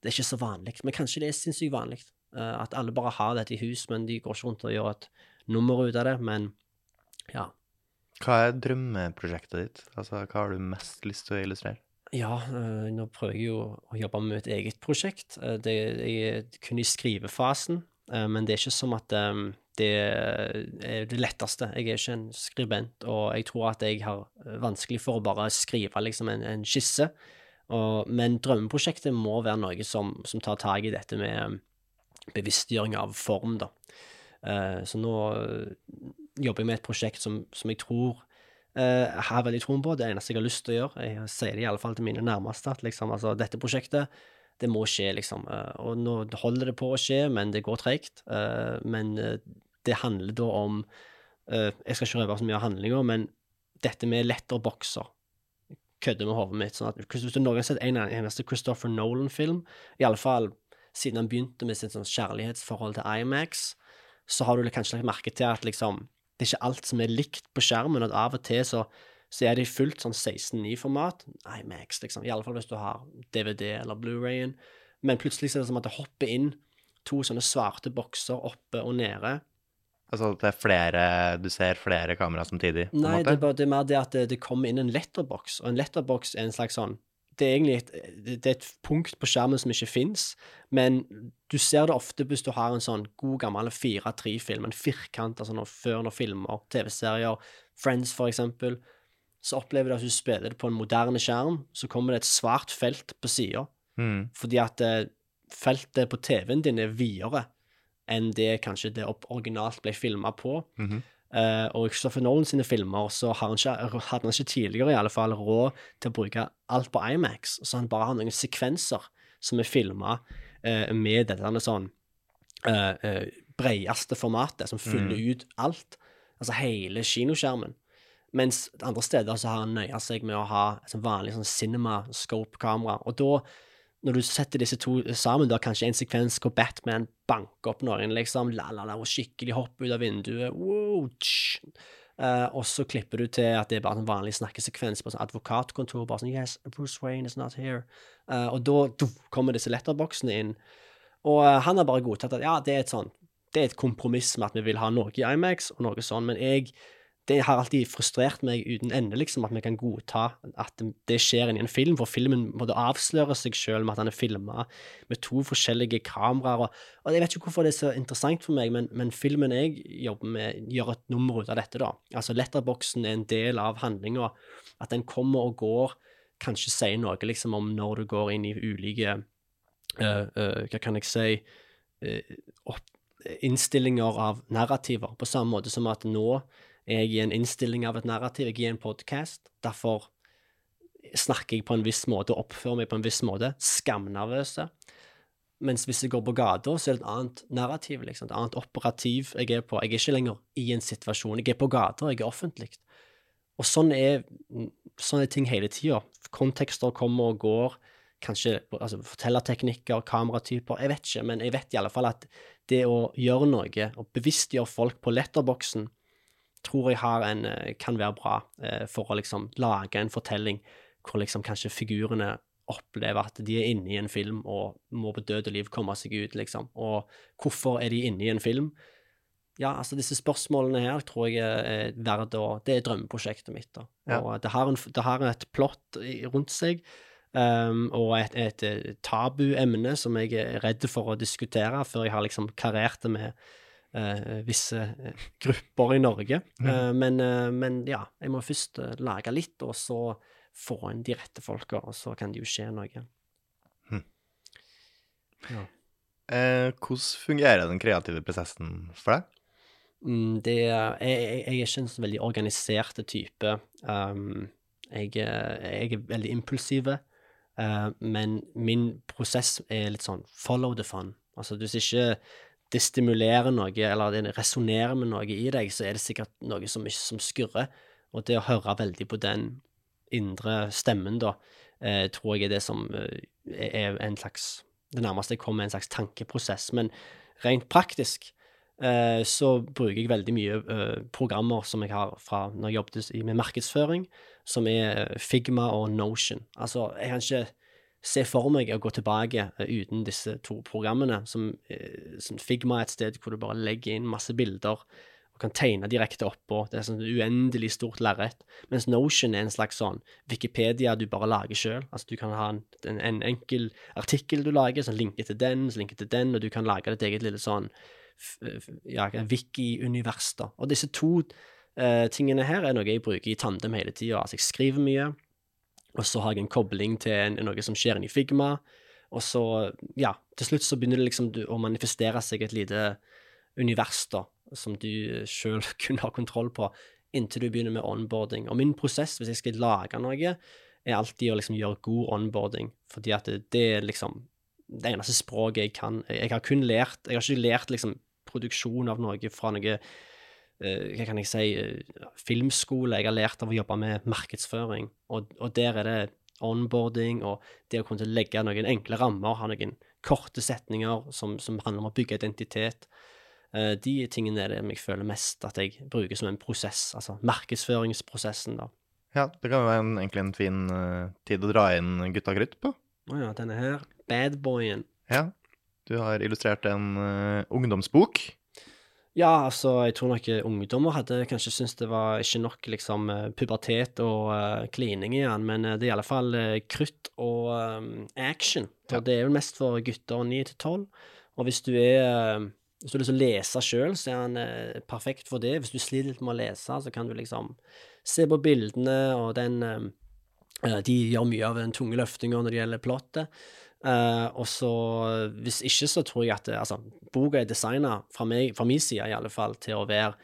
det er ikke så vanlig. Men kanskje det er sinnssykt vanlig. eh, at alle bare har dette i hus, men de går ikke rundt og gjør et nummer ut av det. Men ja. Hva er drømmeprosjektet ditt? Altså, hva har du mest lyst til å illustrere? Ja, øh, nå prøver jeg jo å jobbe med et eget prosjekt. Eh, Det er kun i skrivefasen, eh, men det er ikke som at eh, det er det letteste. Jeg er ikke en skribent, og jeg tror at jeg har eh, vanskelig for å bare skrive liksom en, en skisse, Og, men drømmeprosjektet må være noe som, som tar tak i dette med bevisstgjøring av form, da. Eh, så nå eh, jobber med et prosjekt som, som jeg tror eh, jeg har veldig troen på. Det eneste jeg har lyst til å gjøre. Jeg sier det i alle fall til mine nærmeste, at liksom, altså, dette prosjektet det må skje, liksom. Eh, og nå holder det på å skje, men det går tregt. Eh, men eh, det handler da om Jeg skal ikke røpe så mye av handlinga, men dette med letterbokser kødder med hodet mitt. sånn at Hvis du noen har sett en eneste Christopher Nolan-film, i alle fall siden han begynte med sitt sånn kjærlighetsforhold til Imax, så har du kanskje lagt merke til at liksom det er ikke alt som er likt på skjermen, og at av og til så, så er det i fullt sånn 16.9-format. Imax, liksom. I alle fall hvis du har DVD eller Blu-rayen. Men plutselig så er det som at det hopper inn to sånne svarte bokser oppe og nede. Altså at det er flere Du ser flere kameraer samtidig? Nei, det er, bare, det er mer det at det, det kommer inn en letterbox, og en letterbox er en slags sånn det er egentlig et, det er et punkt på skjermen som ikke fins, men du ser det ofte hvis du har en sånn god gammel 4-3-film, en firkant av sånne når filmer, TV-serier, Friends for eksempel, så opplever du at du spiller det på en moderne skjerm, så kommer det et svart felt på sida, Mm. fordi at eh, feltet på TV-en din er videre enn det kanskje det originalt ble filma på. Mhm. Eh, og Christopher Nolan sine filmer så har han ikke, hadde han ikke tidligere i alle fall råd til å bruke alt på Imax, så han bare har noen sekvenser som er filma med dette sånn uh, eh, bredeste formatet, som fyller ut alt. Altså hele kinoskjermen. Mens andre steder så har han nøya seg med å ha sånn vanlig sånn cinema-scope-kamera. Og da, når du setter disse to sammen, da kanskje en sekvens hvor Batman banker opp noen, liksom, la, la, la, og skikkelig hopper ut av vinduet, wow. Eh, og så klipper du til at det er bare en vanlig snakkesekvens på sånn advokatkontor, bare sånn Yes, Bruce Wayne is not here. Uh, og da kommer disse letterboxene inn. Og uh, han har bare godtatt at ja, det er et sånn det er et kompromiss med at vi vil ha noe i Imax og noe sånn, men jeg det har alltid frustrert meg uten ende, liksom, at vi kan godta at det skjer inni en film, for filmen måtte avsløre seg selv med at han er filma med to forskjellige kameraer. Og, og jeg vet ikke hvorfor det er så interessant for meg, men, men filmen jeg jobber med, gjør et nummer ut av dette, da. Altså, letterboksen er en del av handlinga. At den kommer og går, kanskje sier noe liksom om når du går inn i ulike uh, uh, Hva kan jeg si uh, opp, innstillinger av narrativer, på samme måte som at nå jeg gir en innstilling av et narrativ, jeg gir en podkast. Derfor snakker jeg på en viss måte oppfører meg på en viss måte. Skamnervøse. Mens hvis jeg går på gata, så er det et annet narrativ, liksom. Et annet operativ jeg er på. Jeg er ikke lenger i en situasjon. Jeg er på gata, jeg er offentlig. Og sånn er, sånn er ting hele tida. Kontekster kommer og går. Kanskje altså, fortellerteknikker, kameratyper. Jeg vet ikke, men jeg vet i alle fall at det å gjøre noe, og bevisstgjøre folk på letterboksen, tror jeg har en, kan være bra eh, for å liksom lage en fortelling hvor liksom kanskje figurene opplever at de er inne i en film og må på død og liv komme seg ut, liksom. Og hvorfor er de inne i en film? Ja, altså disse spørsmålene her tror jeg er verdt å Det er drømmeprosjektet mitt, da. Ja. Og det har, en, det har et plott rundt seg. Um, og et, et, et tabuemne som jeg er redd for å diskutere før jeg har liksom karert det med eh, visse eh, grupper i Norge. Eh, men, eh, men ja, jeg må først eh, lage litt, og så få inn de rette folka, og så kan det jo skje noe. Hm. Ja. Eh, hvordan fungerer den kreative prosessen for deg? Mm, det, jeg, jeg, jeg er ikke en så veldig organisert type. Um, jeg, jeg er veldig impulsiv, uh, men min prosess er litt sånn follow the fun. Altså, hvis ikke det stimulerer noe, eller det resonnerer med noe i deg, så er det sikkert noe som, som skurrer. Og det å høre veldig på den indre stemmen, da, eh, tror jeg er det som eh, er en slags Det nærmeste jeg kommer en slags tankeprosess. Men rent praktisk eh, så bruker jeg veldig mye eh, programmer som jeg har fra når jeg jobbet med markedsføring, som er Figma og Notion. Altså, jeg kan ikke se for meg å gå tilbake eh, uten disse to programmene. Som, eh, som Figma er et sted hvor du bare legger inn masse bilder og kan tegne direkte oppå. Det er sånn uendelig stort lerret. Mens Notion er en slags sånn Wikipedia du bare lager sjøl. Altså, du kan ha en, en, en enkel artikkel du lager, som linker til den, som linker til den, og du kan lage ditt eget lille sånn ja, wiki-univers, da. Og disse to uh, tingene her er noe jeg bruker i tandem hele tida. Altså, jeg skriver mye, Og så har jeg en kobling til noe som skjer inni Figma. Og så, ja, til slutt så begynner det liksom å manifestere seg et lite univers, da, som du sjøl kun har kontroll på, inntil du begynner med onboarding. Og min prosess, hvis jeg skal lage noe, er alltid å liksom gjøre god onboarding, fordi at det, det er liksom det eneste språket jeg kan. Jeg har kun lært Jeg har ikke lært liksom produksjon av noe fra noe hva kan jeg si, eh, filmskole. Jeg har lært av å jobbe med markedsføring, og, og der er det onboarding og det å kunne legge noen enkle rammer, ha noen korte setninger som, som handler om å bygge identitet. Eh, de tingene er det jeg føler mest at jeg bruker som en prosess, altså markedsføringsprosessen, da. Ja, det kan jo være en, egentlig en fin uh, tid å dra inn gutta krutt på. Å ja, denne her, badboyen. Ja. Du har illustrert en uh, ungdomsbok. Ja, altså, jeg tror nok eh, ungdommer hadde kanskje syntes det var ikke nok liksom eh, pubertet og uh, klining igjen, men det er i alle fall uh, krutt og um, action. Ja. Det er jo mest for gutter 9 til 12. Og hvis du er uh, Hvis du har lyst til å lese sjøl, så er han perfekt for det. Hvis du sliter litt med å lese, så kan du liksom se på bildene, og den De gjør mye av den tunge løftinga når det gjelder plottet. Eh, og så, hvis ikke, så tror jeg at altså, boka er designa fra, fra min side i alle fall til å være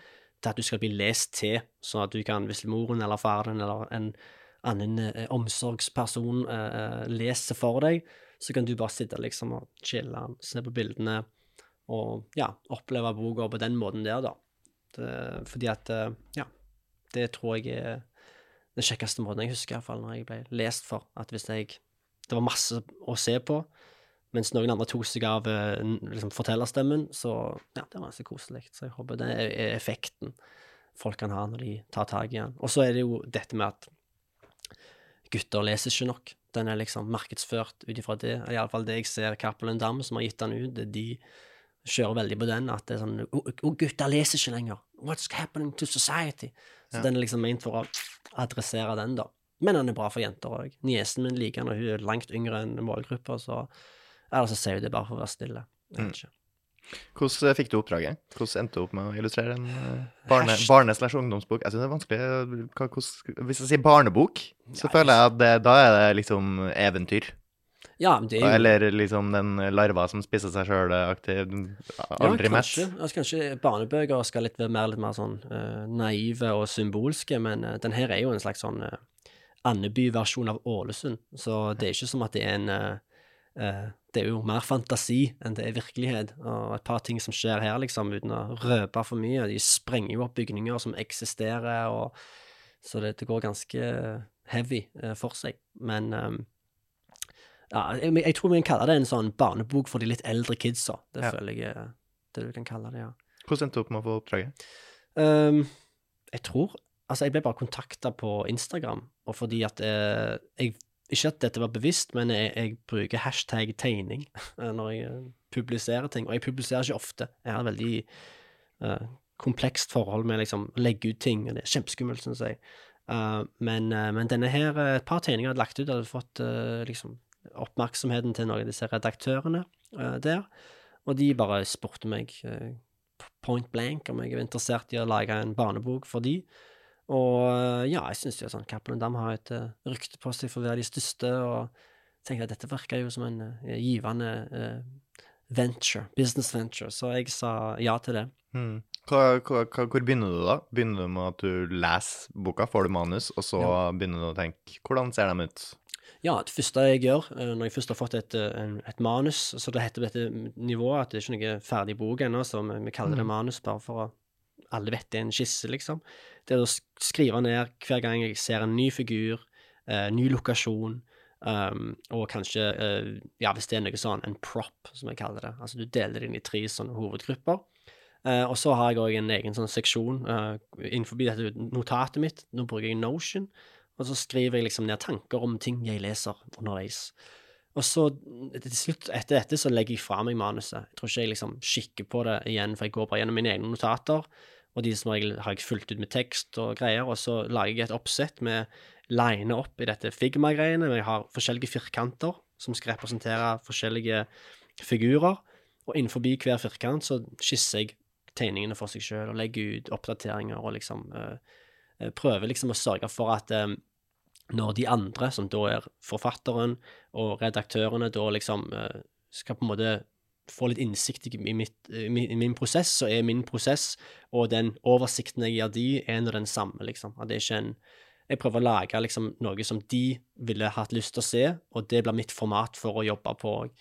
til at du skal bli lest til, sånn at du kan, hvis moren eller faren eller en annen eh, omsorgsperson eh, eh, leser for deg, så kan du bare sitte liksom og chille, se på bildene og ja, oppleve boka på den måten der, da. Det, fordi at eh, ja, det tror jeg er den kjekkeste måten jeg husker, iallfall når jeg ble lest for. At hvis jeg Det var masse å se på, mens noen andre tok seg av eh, liksom, fortellerstemmen, så ja, det var ganske koselig. Så jeg håper det er effekten folk kan ha når de tar tak i den. Og så er det jo dette med at gutter leser ikke nok. Den er liksom markedsført ut ifra det. Iallfall det jeg ser Cappelen Dam, som har gitt den ut, det- de kjører veldig på den. At det er sånn Å, oh, gutter leser ikke lenger. What's happening to society? Så Ja. den er liksom ment for å adressere den, da. Men den er bra for jenter òg. Niesen min liker den, og hun er langt yngre enn målgruppa, så Eller så sier hun det bare for å være stille. Vet. Hvordan eh, fikk du oppdraget? Hvordan endte du opp med å illustrere en eh, barne- barne- ungdomsbok? Jeg synes det er vanskelig eh, hvordan, Hvis jeg sier barnebok, så Ja, føler jeg at det, da er det liksom eventyr. Ja, det er jo Eller liksom den larva som spiser seg sjøl-aktig. Aldri ja, kanskje. Altså, kanskje barnebøker skal litt være mer, litt mer sånn uh, naive og symbolske, men uh, den her er jo en slags sånn uh, Andeby-versjon av Ålesund, så det er ikke som at det er en uh, Det er jo mer fantasi enn det er virkelighet, og et par ting som skjer her, liksom, uten å røpe for mye. De sprenger jo opp bygninger som eksisterer, og så det, det går ganske heavy uh, for seg. Men um, ja, jeg, jeg tror vi kan kalle det en sånn barnebok for de litt eldre kidsa. Det Ja. føler jeg det du kan kalle det, ja. Hvordan endte du opp med å få oppdraget? Um, jeg tror Altså, jeg ble bare kontakta på Instagram, og fordi at eh, jeg Ikke at dette var bevisst, men jeg, jeg bruker hashtag tegning eh, når jeg eh, publiserer ting. Og jeg publiserer ikke ofte. Jeg har et veldig uh, komplekst forhold med liksom å legge ut ting, og det er kjempeskummelt, syns jeg. Uh, men, uh, men denne her, et par tegninger jeg hadde lagt ut, hadde fått liksom oppmerksomheten til noen av disse redaktørene der. Og de bare spurte meg point blank om jeg var interessert i å lage en barnebok for de. Og eh, ja, jeg syns jo sånn Cappelen Dam har et uh, rykte på seg for å være de største, og tenkte at dette virker jo som en uh, givende uh, venture, business venture, så jeg sa ja til det. Mm. Hva, hva, hva, hvor begynner du da? Begynner du med at du leser boka, får du manus, og så begynner du å tenke hvordan ser de ut? Ja, det første jeg gjør, når jeg først har fått et, et manus, så det heter på dette nivået at det er ikke noe ferdig bok ennå, så vi, vi kaller det manus bare for å Alle vet det er en skisse, liksom. Det er å skrive ned hver gang jeg ser en ny figur, eh, ny lokasjon, um, og kanskje, eh, ja, hvis det er noe sånn, en prop, som jeg kaller det. Altså du deler det inn i tre sånne hovedgrupper. Eh, og så har jeg òg en egen sånn seksjon uh, innenfor dette notatet mitt. Nå bruker jeg Notion. Og så skriver jeg liksom ned tanker om ting jeg leser underveis. Og så til slutt, etter dette, så legger jeg fra meg manuset. Jeg tror ikke jeg liksom kikker på det igjen, for jeg går bare gjennom mine egne notater. Og de som regel har jeg fulgt ut med tekst og greier, og så lager jeg et oppsett med line opp i dette Figma-greiene. Jeg har forskjellige firkanter som skal representere forskjellige figurer. Og innenfor hver firkant så skisser jeg tegningene for seg sjøl og legger ut oppdateringer og liksom eh, prøver liksom å sørge for at øh, når de andre, som da er forfatteren og redaktørene, da liksom skal på en måte få litt innsikt i, mitt, i min, i min prosess, så er min prosess og den oversikten jeg gir de, en og den samme, liksom. At det er ikke en Jeg prøver å lage liksom noe som de ville hatt lyst til å se, og det blir mitt format for å jobbe på òg.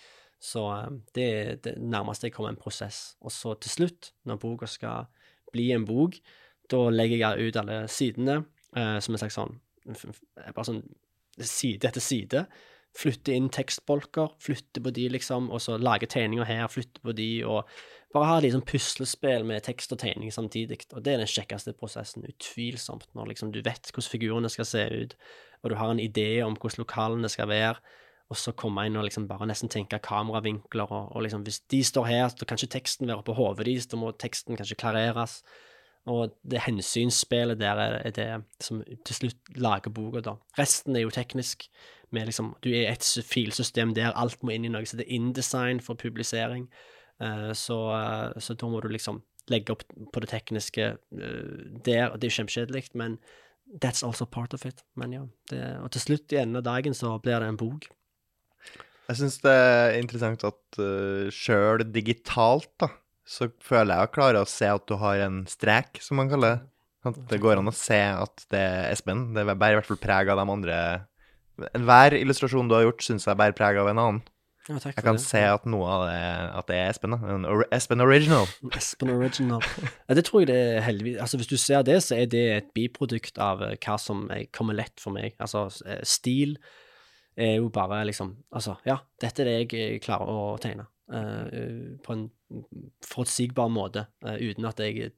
Så eh, det er det nærmeste jeg kommer en prosess. Og så til slutt, når boka skal bli en bok, da legger jeg ut alle sidene eh, som en slags sånn Bare sånn side etter side. Flytte inn tekstbolker, flytte på de, liksom, og så lage tegninger her, flytte på de, og bare ha liksom puslespill med tekst og tegning samtidig. Og det er den kjekkeste prosessen, utvilsomt, når liksom du vet hvordan figurene skal se ut, og du har en idé om hvordan lokalene skal være og så komme inn og liksom bare nesten tenke kameravinkler, og, og liksom hvis de står her, så kan ikke teksten være på hodet deres, da må teksten kanskje klareres. Og det hensynsspillet der er, er det som til slutt lager boka, da. Resten er jo teknisk. Med liksom, du er et filsystem der alt må inn i noe så det er InDesign for publisering. Uh, så, uh, så, da må du liksom legge opp på det tekniske uh, der. og Det er kjempekjedelig, men that's also part of it. Men ja, det, og til slutt, i enden av dagen, så blir det en bok. Jeg syns det er interessant at uh, sjøl digitalt, da, så føler jeg å klare å se at du har en strek, som man kaller det. At det går an å se at det er Espen. Det bærer i hvert fall preg av de andre Enhver illustrasjon du har gjort, syns jeg bærer preg av en annen. Ja, jeg kan det. se at noe av det at det er Espen. En Espen Original. Espen Original. Ja, det tror jeg det er heldigvis Altså, Hvis du ser det, så er det et biprodukt av eh, hva som kommer lett for meg. Altså eh, stil er jo bare liksom Altså, ja, dette er det jeg klarer å tegne. Uh, på en forutsigbar måte, uh, uten at jeg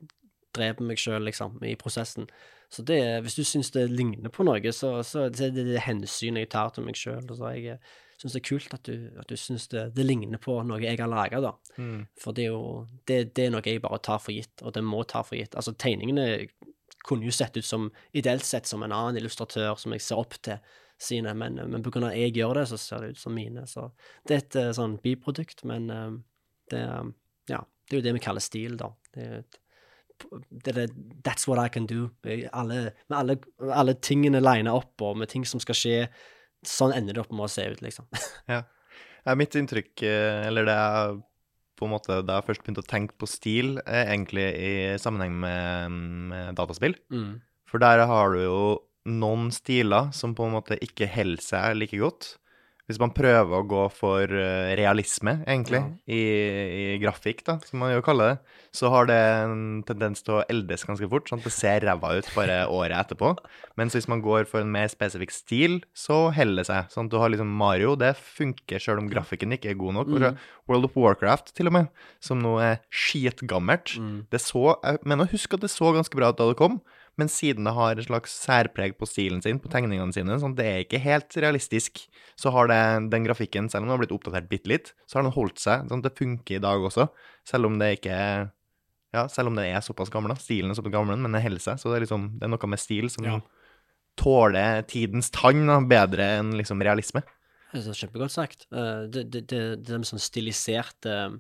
dreper meg sjøl, liksom, i prosessen. Så det, hvis du syns det ligner på noe, så, så det er det, det hensynet jeg tar til meg sjøl. Så jeg syns det er kult at du, at du syns det, det, ligner på noe jeg har laga, da. Mm. For det er jo det, det, er noe jeg bare tar for gitt, og det må ta for gitt. Altså, tegningene kunne jo sett ut som, ideelt sett, som en annen illustratør som jeg ser opp til sine, men, men pga. at jeg gjør det, så ser det ut som mine. Så det er et eh, sånn biprodukt, men eh, det, ja, det er jo det vi kaller stil, da. Det er et det er That's what I can do. Alle, med alle, alle tingene lina opp, og med ting som skal skje. Sånn ender det opp med å se ut, liksom. ja. ja. Mitt inntrykk, eh, eller det jeg på en måte da jeg først begynte å tenke på stil, er egentlig i sammenheng med, med dataspill. Mm. For der har du jo noen stiler som på en måte ikke holder seg like godt. Hvis man prøver å gå for eh, realisme, egentlig, ja. i, i, grafikk, da, som man jo kaller det, så har det en tendens til å eldes ganske fort. sånn at Det ser ræva ut bare året etterpå. Mens hvis man går for en mer spesifikk stil, så holder det seg. Sånn at du har liksom Mario, det funker sjøl om grafikken ikke er god nok. Mm. World of Warcraft, til og med, som nå er skitgammelt. Mm. Det så, Jeg mener å huske at det så ganske bra ut da det kom, men siden det har et slags særpreg på stilen sin, på tegningene sine, sånn det er ikke helt realistisk, så har det, den grafikken, selv om den har blitt oppdatert bitte litt, så har den holdt seg. sånn Det funker i dag også, selv om det ikke er ja, selv om den er såpass gammel, da. Stilen er såpass gammel, men den holder seg. Så det er liksom, det er noe med stil som ja. tåler tidens tann da, bedre enn liksom realisme. Det er kjempegodt sagt. Eh, det, det, det, det de sånn stiliserte uh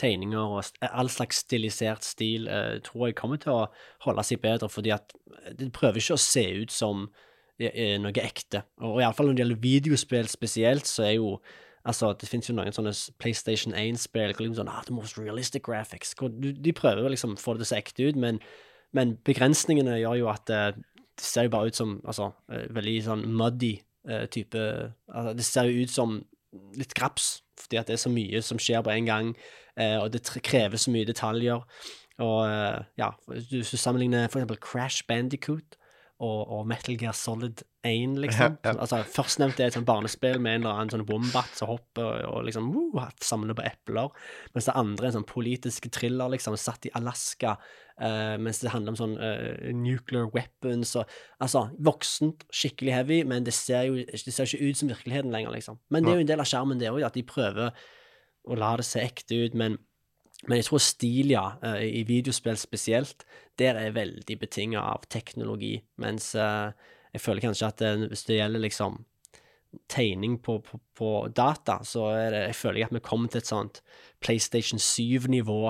tegninger og all slags stilisert stil uh, tror jeg kommer til å holde seg bedre, fordi at eh, det prøver ikke å se ut som uh, noe ekte. Og iallfall når det gjelder videospill spesielt, så er jo Altså, det finnes jo noen sånne PlayStation 1-spill hvor liksom sånn ah, The most realistic graphics. Hvor de, de prøver liksom å få det til å se ekte ut, men, men begrensningene gjør jo at uh, det ser jo bare ut som altså, veldig sånn muddy type altså, Det ser jo ut som litt graps, fordi at det er så mye som skjer på en gang. Eh, og det krever så mye detaljer. Og eh, ja, hvis du sammenligner eksempel Crash Bandicoot og, og, Metal Gear Solid 1, liksom. Ja, ja. Altså, Førstnevnte er et sånt barnespill med en eller annen sånn wombat som hopper og, og liksom uh, samler på epler. Mens det andre er en sånn politisk thriller, liksom, satt i Alaska. Uh, mens det handler om sånn uh, nuclear weapons og Altså, voksent, skikkelig heavy, men det ser jo det ser ikke ut som virkeligheten lenger, liksom. Men det er jo en del av skjermen, det òg, at de prøver å la det se ekte ut, men, men jeg tror stil, ja, uh, i videospill spesielt, der er veldig betinga av teknologi, mens uh, jeg føler kanskje at det, hvis det gjelder liksom tegning på, på, på, data, så det, jeg føler jeg at vi kommer til et sånt PlayStation 7-nivå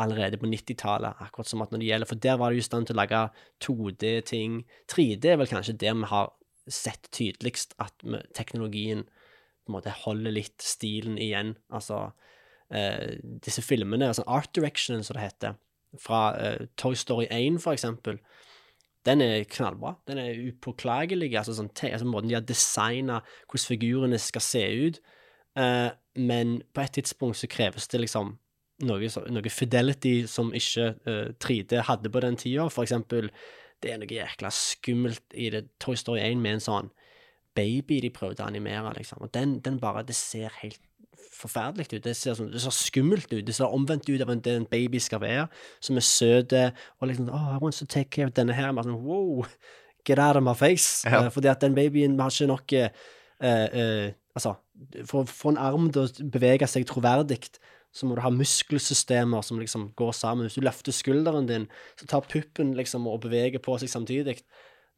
allerede på 90-tallet, akkurat som at når det gjelder For der var det jo i stand til å lage 2D-ting. 3D er vel kanskje der vi har sett tydeligst at teknologien på en måte holder litt stilen igjen. Altså eh, disse filmene, altså Art Direction, som det heter, fra eh, Toy Story 1, for eksempel, den er knallbra. Den er upåklagelig. Altså, sånn, altså måten de har designa hvordan figurene skal se ut. Uh, men på et tidspunkt så kreves det liksom noe, noe fidelity som ikke uh, 3D hadde på den tida. For eksempel, det er noe jækla skummelt i det Toy Story 1 med en sånn baby de prøvde å animere, liksom. Og den, den bare Det ser helt forferdelig ut. Det ser, sånn, det ser skummelt ut. Det ser omvendt ut av en, det en baby skal være, som er søt og liksom Oh, I want to take care of denne her. Sånn, wow, get out of my face. Ja. Uh, fordi at den babyen har ikke nok uh, uh, Altså, for å få en arm til å bevege seg troverdig, så må du ha muskelsystemer som liksom går sammen. Hvis du løfter skulderen din, så tar puppen liksom og beveger på seg samtidig.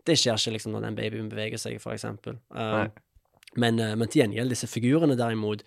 Det skjer ikke liksom når den babyen beveger seg, for eksempel. Men, men til gjengjeld, disse figurene derimot,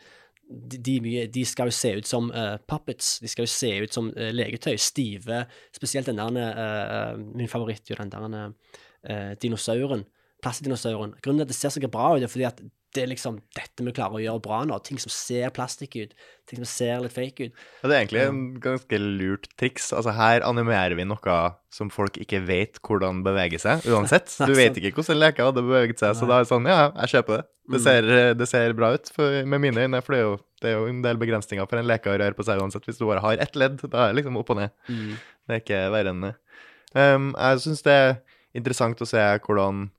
de, de, skal jo se ut som uh, puppets. De skal jo se ut som uh, legetøy. Stive. Spesielt den der uh, Min favoritt jo den der uh, dinosauren. Plastdinosauren. Grunnen til at det ser så bra ut, er fordi at det er liksom dette vi klarer å gjøre bra nå. Ting som ser plastikk ut. Ting som ser litt fake ut. Ja, det er egentlig en ganske lurt triks. Altså Her animerer vi noe som folk ikke vet hvordan beveger seg, uansett. Du vet ikke hvordan leker hadde beveget seg, så da er det sånn, ja, jeg kjøper det. Det ser, det ser bra ut for, med mine øyne, for det er, jo, det er jo en del begrensninger for en leke å røre på seg uansett. Hvis du bare har ett ledd, da er det liksom opp og ned. Det er ikke verre enn det. Um, jeg syns det er interessant å se hvordan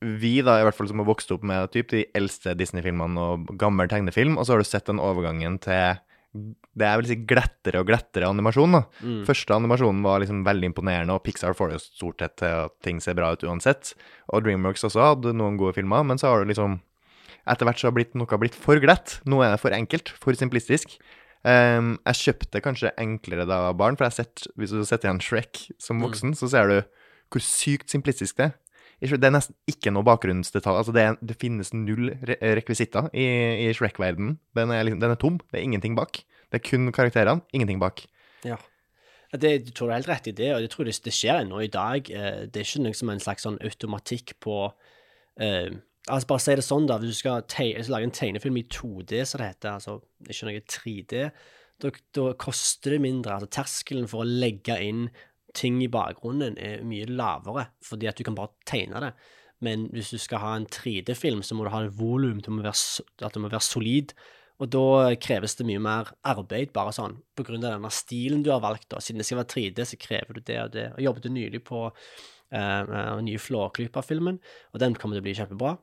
vi, da, i hvert fall som har vokst opp med typ, de eldste Disney-filmene og gammel tegnefilm, og så har du sett den overgangen til det er vel si glettere og glettere animasjon. da. Mm. Første animasjonen var liksom veldig imponerende, og Pixar får jo stort sett til at ting ser bra ut uansett. Og Dreamworks også hadde noen gode filmer, men så har du liksom Etter hvert så har blitt, noe blitt for glatt. Noe er for enkelt, for simplistisk. Um, jeg kjøpte kanskje enklere da jeg var barn, for jeg har sett, hvis du setter igjen Shrek som voksen, så ser du hvor sykt simplistisk det er. Det er nesten ikke noe bakgrunnsdetalj. Altså det, det finnes null re rekvisitter i, i Shrek-verdenen. Den, liksom- den er tom. Det er ingenting bak. Det er kun karakterene, ingenting bak. Ja. Det, du tror du har helt rett i det, og jeg tror det, det skjer ennå i dag. Eh, Det er ikke noe som en slags sånn automatikk på uh, Altså Bare si det sånn, da. Hvis du skal teg- lage en tegnefilm i 2D, som det heter, altså ikke noe 3D, da, da koster det mindre. Altså Terskelen for å legge inn ting i bakgrunnen er mye lavere, fordi at du kan bare tegne det. Men hvis du skal ha en 3D-film, så må du ha et volum, det at det må være solid. Og da kreves det mye mer arbeid, bare sånn, på grunn av denne stilen du har valgt. da. Siden det skal være 3D, så krever du det og det. Jeg jobbet nylig på uh, den nye Flåklypa-filmen, og den kommer til å bli kjempebra.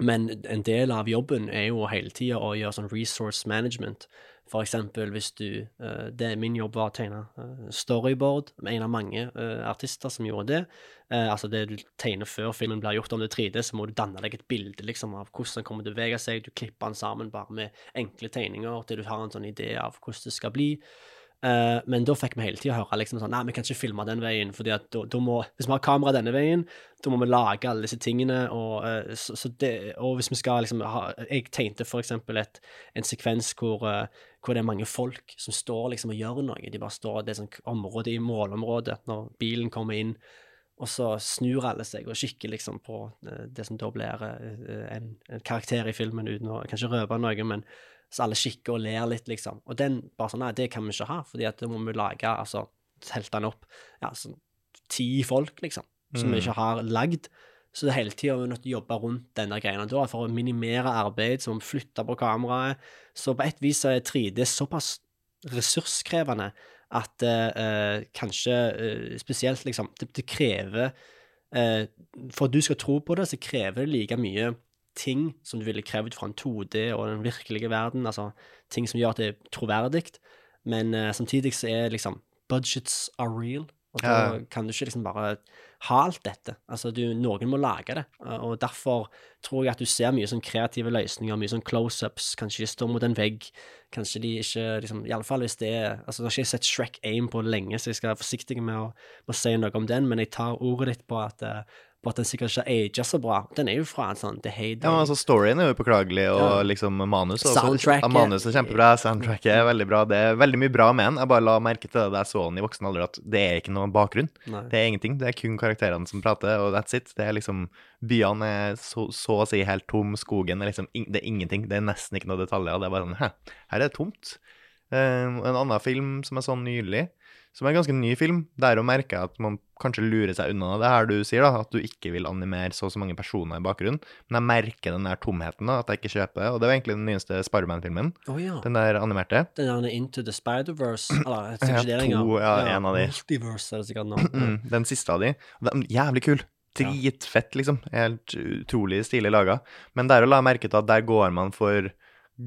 Men en del av jobben er jo hele tida å gjøre sånn resource management. For eksempel hvis du eh, det Min jobb var å tegne eh, storyboard, en av mange eh, artister som gjorde det. Altså det du tegner før filmen blir gjort om det er 3D, så må du danne deg et bilde liksom av hvordan den kommer til å bevege seg. Du klipper den sammen bare med enkle tegninger til du har en sånn idé av hvordan det skal bli. Eh, men da fikk vi hele tida høre liksom sånn Nei, vi kan ikke filme den veien, fordi at da, da må Hvis vi har kamera denne veien, da må vi lage alle disse tingene, og, uh, så, så det, og hvis vi skal liksom ha Jeg tegnte eksempel en sekvens hvor, uh, hvor det er mange folk som står liksom og gjør noe. De bare står Det er sånn område i målområdet når bilen kommer inn. Og så snur alle seg og kikker liksom på det som da blir en, en karakter i filmen, uten å kanskje røpe noe, men så alle kikker og ler litt, liksom. Og den bare sånn Nei, det kan vi ikke ha, fordi at da må vi lage Altså, telte den opp ja, sånn ti folk, liksom, som vi ikke har lagd. Så det hele tida nødt til å jobbe rundt denne greia da, for å minimere arbeid, vi flytte på kameraet. Så på et vis er 3D såpass ressurskrevende at uh, kanskje uh, spesielt liksom Det, det krever uh, For at du skal tro på det, så krever det like mye ting som du ville krevd fra en 2D og den virkelige verden, altså ting som gjør at det er troverdig, men uh, samtidig så er liksom Budgets are real, og da Ja. kan du ikke liksom bare ha alt dette. Altså, du, noen må lage det, og derfor tror jeg at du ser mye sånn kreative løsninger, mye sånn close-ups, kanskje de står mot en vegg, kanskje de ikke liksom, i alle fall hvis det er Altså, nå har ikke jeg sett Shrek Aim på lenge, så jeg skal være forsiktig med å, med å si noe om den, men jeg tar ordet ditt på at eh, Bare at den sikkert ikke ager så bra. Den er jo fra en sånn The Heyday. Ja, men altså Storyen er jo påklagelig, og Ja. liksom manus også. Soundtracket. Ja, manus er kjempebra, soundtracket er veldig bra. Det er veldig mye bra med den. Jeg bare la merke til det da jeg så den i voksen alder, at det er ikke noen bakgrunn. Nei. Det er ingenting. Det er kun karakterene som prater, og that's it. Det er liksom Byene er så, så å si helt tom, skogen er liksom Det er ingenting. Det er nesten ikke noe detaljer. Det er bare sånn Hæ, her er det tomt. Eh, en annen film som jeg så nylig, som er en ganske ny film, der å merke at man kanskje lurer seg unna det her du sier, da, at du ikke vil animere så og så mange personer i bakgrunnen. Men jeg merker den der tomheten, da, at jeg ikke kjøper det. Og det var egentlig den nyeste Spiderman-filmen. Oh, ja. Den der animerte. Den der Into the Spider-Verse Eller, jeg Ja, ikke det lenger. to, ja, en av de. Multiverse er det sikkert nå. Mm, den siste av de. Den er jævlig kul. Dritfett, liksom. Helt utrolig stilig laga. Men der å la merke til at der går man for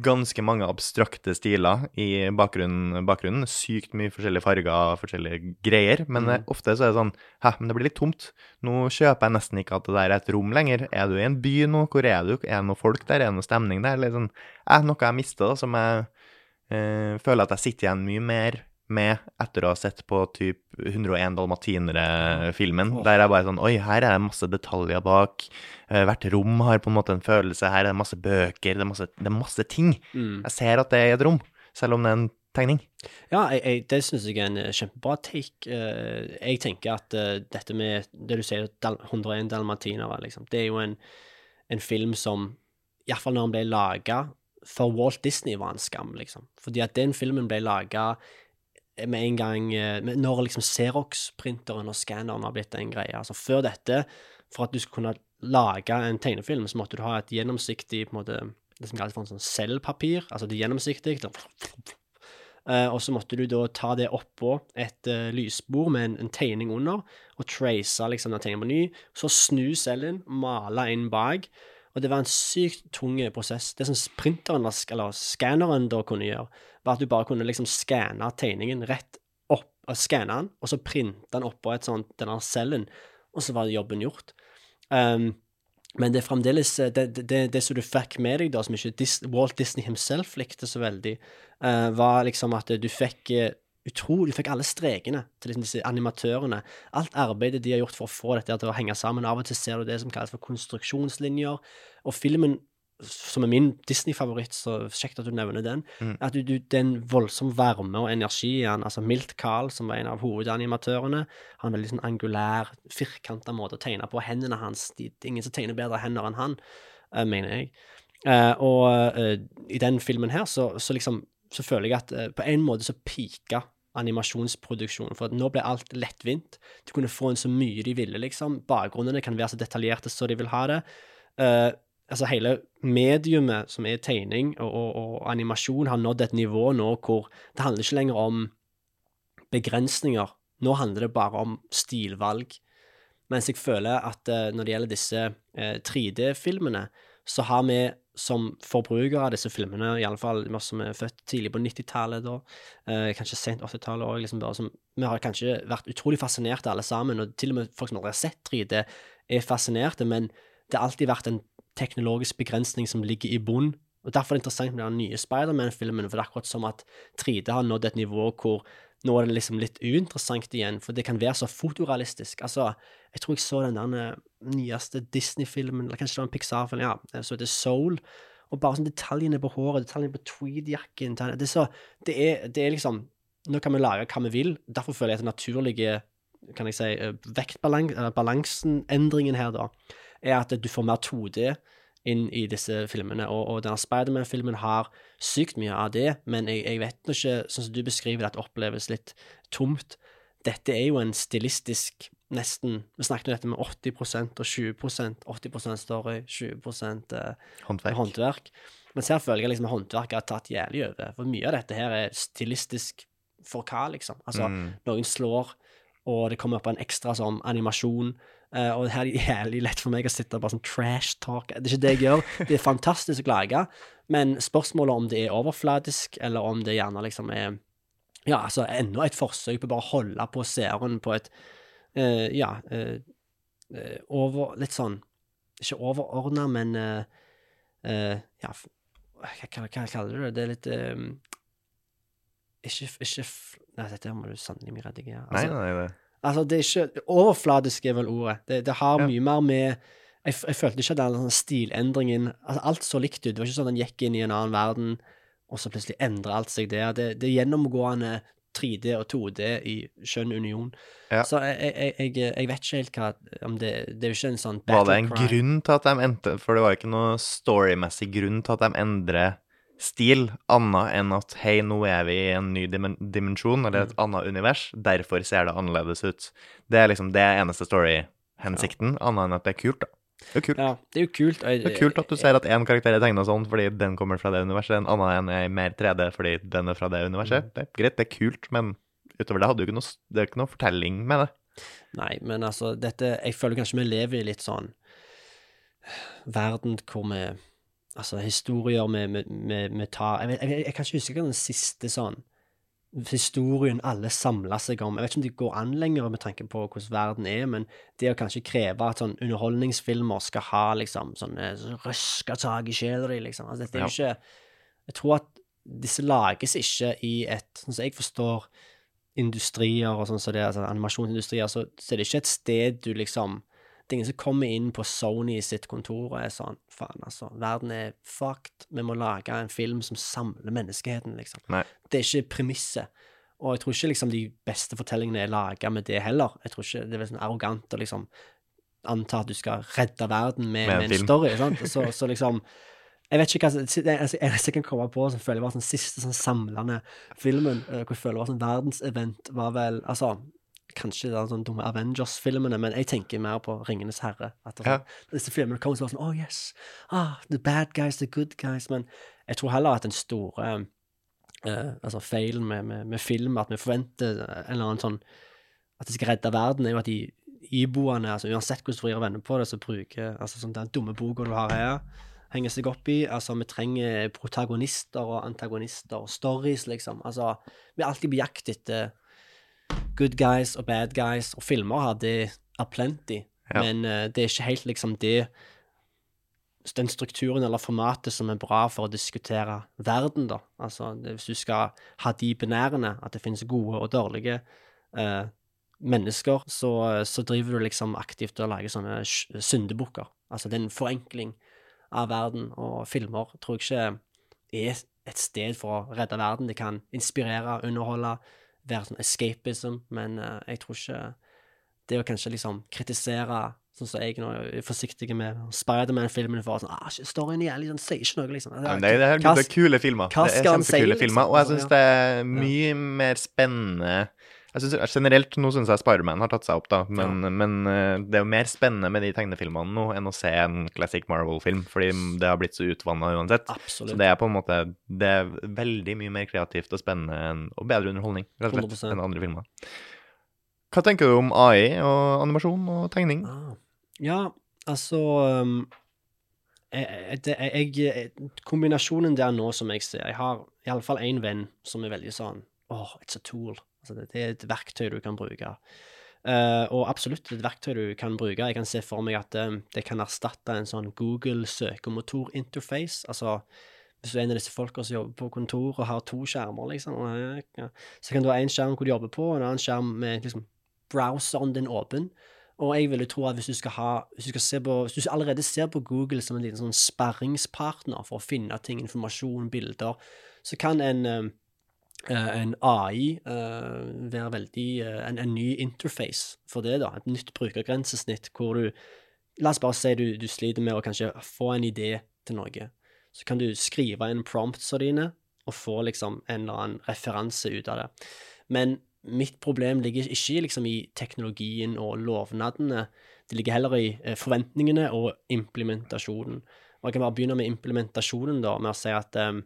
ganske mange abstrakte stiler i bakgrunnen. bakgrunnen. Sykt mye forskjellige farger, forskjellige greier. Men mm. ofte så er det sånn Hæ, men det blir litt tomt. Nå kjøper jeg nesten ikke at det der er et rom lenger. Er du i en by nå? Hvor er du? Er det noe folk der? Er det noe stemning der? Eller sånn eh, Noe jeg mister, da, som jeg eh, føler at jeg sitter igjen mye mer med etter å ha sett på typ 101 dalmatinere-filmen, oh. der jeg bare sånn Oi, her er det masse detaljer bak. Eh, hvert rom har på en måte en følelse. Her er det masse bøker. Det er masse, det er masse ting. Mm. Jeg ser at det er et rom, selv om det er en tegning. Ja, jeg, jeg, det syns jeg er en eh, kjempebra take. Eh, jeg tenker at dette med det du sier, 101 dalmatinere, liksom, det er jo en, en film som Iallfall når den ble laga for Walt Disney, var en skam, liksom. Fordi at den filmen ble laga med en gang eh, Når liksom Xerox-printeren og skanneren har blitt en greie. Altså før dette, for at du skulle kunne lage en tegnefilm, så måtte du ha et gjennomsiktig på en måte, det som kalles for en sånn cellpapir. Altså det er gjennomsiktig. Eh, og så måtte du da ta det oppå et uh, lysbord med en, en tegning under, og trace liksom den tegningen på ny. Så snu cellen, male inn bak. Og det var en sykt tung prosess. Det som printeren, eller skanneren da kunne gjøre, var at du bare kunne liksom skanne tegningen rett opp, og skanne den, og så printe den oppå et sånt, denne cellen, og så var jobben gjort. Um, men det er fremdeles eh, det, det, det, som du fikk med deg, da, som ikke Walt Disney himself likte så veldig, uh, var liksom at du fikk eh, utrolig, Du fikk alle strekene til liksom disse animatørene. Alt arbeidet de har gjort for å få dette til å henge sammen. Av og til ser du det som kalles for konstruksjonslinjer. Og filmen, som er min Disney-favoritt, så kjekt at du nevner den, Mm. at du, du, det er en voldsom varme og energi i den. Altså Milt Carl, som var en av hovedanimatørene, har en veldig sånn angulær, firkanta måte å tegne på. Hendene hans de, Det er ingen som tegner bedre hender enn han, uh, mener jeg. Uh, og uh, i den filmen her så, så liksom så føler jeg at på en måte så pika animasjonsproduksjonen, for nå ble alt lettvint. De kunne få inn så mye de ville, liksom. Bakgrunnene kan være så detaljerte så de vil ha det. Uh, altså hele mediumet som er tegning og, og, og animasjon, har nådd et nivå nå hvor det handler ikke lenger om begrensninger. Nå handler det bare om stilvalg. Mens jeg føler at uh, når det gjelder disse uh, 3D-filmene, så har vi som forbrukere av disse filmene, iallfall vi som er født tidlig på 90-tallet, da, eh, kanskje sent 80-tallet òg, liksom som Vi har kanskje vært utrolig fascinerte alle sammen, og til og med folk som aldri har sett 3D, er fascinerte, men det har alltid vært en teknologisk begrensning som ligger i bunn. Og Derfor er det interessant med den nye Spiderman-filmen, for det er akkurat som at 3D har nådd et nivå hvor nå er det liksom litt uinteressant igjen, for det kan være så fotorealistisk. Altså, jeg tror jeg så den der eh, nyeste Disney-filmen, eller kanskje det var en Pixar-film, ja, som så heter Soul, og bare sånn detaljene på håret, detaljene på tweed-jakken, det det det er liksom, nå kan vi lage hva vi vil, derfor føler jeg at den naturlige, kan jeg si, eh, vektbalansen, endringen her da, er at du får mer 2D inn i disse filmene, og, og denne Spiderman-filmen har sykt mye av det, men jeg, jeg vet ikke, sånn som du beskriver det, at det oppleves litt tomt. Dette er jo en stilistisk nesten Vi snakket om dette med 80% og 20% 80 story, 20 eh, Håndverk. håndverk. Men her føler jeg liksom håndverket har tatt jævlig over. For mye av dette her er stilistisk for hva, liksom? Altså, Mm. noen slår, og det kommer opp en ekstra sånn animasjon. Eh, og her er det jævlig lett for meg å sitte og bare sånn trash talk. Det er ikke det jeg gjør. Det er fantastisk å laga, men spørsmålet om det er overfladisk, eller om det gjerne liksom er Ja, altså enda et forsøk på bare å holde på seeren på et uh, Ja, eh, over Litt sånn Ikke overordna, men Ja, hva, hva, kaller du det? Det er litt um, Ikke, ikke Nei, dette må du sannelig meg redigere. Nei, Altså, nei, det. Altså, det er ikke Overfladisk er vel ordet. Det, det har Ja. mye mer med jeg, jeg følte ikke den sånn stilendringen altså, Alt så likt ut. Det var ikke sånn at den gikk inn i en annen verden, og så plutselig endra alt seg der. Det, det er gjennomgående 3D og 2D i skjønn union. Ja. Så jeg, jeg, jeg, vet ikke helt hva om det, det er jo ikke en sånn battle Var det en cry. grunn til at de endte For det var ikke noe storymessig grunn til at de endrer stil, annet enn at hei, nå er vi i en ny dimen dimensjon, eller Mm. et annet univers, derfor ser det annerledes ut. Det er liksom det er eneste story-hensikten, annet enn at det er kult, da. Det er kult. Ja, det er jo kult. jeg- Det er kult at du ser at én karakter er tegna sånn fordi den kommer fra det universet, en annen en er mer 3D fordi den er fra det Mm. universet. Det er greit, det er kult, men utover det hadde du ikke noe, det er ikke noe fortelling med det. Nei, men altså, dette Jeg føler kanskje vi lever i litt sånn verden hvor vi Altså, historier vi, tar jeg, jeg, jeg kan ikke huske hva den siste sånn historien alle samla seg om. Jeg vet ikke om det går an lenger med tanke på hvordan verden er, men det å kanskje kreve at sånn underholdningsfilmer skal ha liksom sånne så røska tak i sjela di, liksom. Altså, dette er jo ikke Jeg tror at disse lages ikke i et Sånn som jeg forstår industrier og sånn som det, altså animasjonsindustrier, så, så er det ikke et sted du liksom Det er ingen som kommer inn på Sony sitt kontor og er sånn Faen, altså, verden er fucked. Vi må lage en film som samler menneskeheten, liksom. Nei. Det er ikke premisset. Og jeg tror ikke liksom de beste fortellingene er laga med det heller. Jeg tror ikke det er sånn arrogant å liksom anta at du skal redde verden med, Med en med en story. Sant? Så, så liksom jeg vet ikke hva det altså, eneste jeg kan komme på som føler jeg var sånn siste sånn samlende filmen, eh, hvor jeg føler var sånn verdensevent, var vel Altså, kanskje er sånn dumme Avengers-filmene, men jeg tenker mer på Ringenes herre. At det, ja. Disse filmene kommer sånn Oh yes, ah, the bad guys, the good guys. Men jeg tror heller at den store eh, altså feilen med, med, med film, at vi forventer en eller annen sånn At det skal redde verden, er jo at de iboende, altså uansett hvordan du vrir og vender på det, så bruker altså sånn den dumme boka du har her, henger seg opp i. Altså, vi trenger protagonister og antagonister og stories, liksom. Altså, vi er alltid på jakt etter good guys og bad guys, og filmer har det aplenty, Ja. men uh, det er ikke helt liksom det den strukturen eller formatet som er bra for å diskutere verden, da. Altså, hvis du skal ha de benærende, at det finnes gode og dårlige eh, mennesker, så, så driver du liksom aktivt og lager sånne syndebukker. Altså, det er en forenkling av verden, og filmer tror jeg ikke er et sted for å redde verden. Det kan inspirere, underholde, være sånn escapism, men uh, jeg tror ikke det å kanskje liksom kritisere Sånn som jeg nå er forsiktig med Spiderman-filmene for sånn ah, Storyen er jævlig sånn, sier ikke noe, liksom. Ja, det, er, Hva- det er kule filmer. Det er kjempekule liksom? filmer. Og jeg syns det er mye mer spennende jeg synes, Generelt nå syns jeg Spiderman har tatt seg opp, da. Men, men eh, det er jo mer spennende med de tegnefilmene nå enn å se en classic Marvel-film, fordi det har blitt så utvanna uansett. Absolutt. Så det er på en måte Det er veldig mye mer kreativt og spennende enn, og bedre underholdning, rett og slett, enn andre filmer. Hva tenker du om AI og animasjon og tegning? Ah. Ja, altså um, jeg, det, jeg, Kombinasjonen der nå, som jeg ser Jeg har iallfall én venn som er veldig sånn Oh, it's a tool. Altså, det, det er et verktøy du kan bruke. Uh, og absolutt et verktøy du kan bruke. Jeg kan se for meg at um, det kan erstatte en sånn Google søkemotor-interface. Altså hvis du er en av disse folka som jobber på kontor og har to skjermer, liksom, så kan du ha en skjerm hvor du jobber på, og en annen skjerm med liksom, browseren din åpen. Og jeg vil jo tro at hvis du ha Hvis du, på, hvis du allerede ser på Google som en liten sånn sperringspartner for å finne ting, informasjon, bilder, så kan en eh, en AI eh, være veldig eh, en, en ny interface for det, da. Et nytt brukergrensesnitt hvor du La oss bare si du, du sliter med å kanskje få en idé til noe. Så kan du skrive inn promptsa dine og få liksom en eller annen referanse ut av det. Men mitt problem ligger ikke liksom i teknologien og lovnadene. Det ligger heller i eh, forventningene og implementasjonen. Og jeg kan bare begynne med implementasjonen, da, med å si at eh,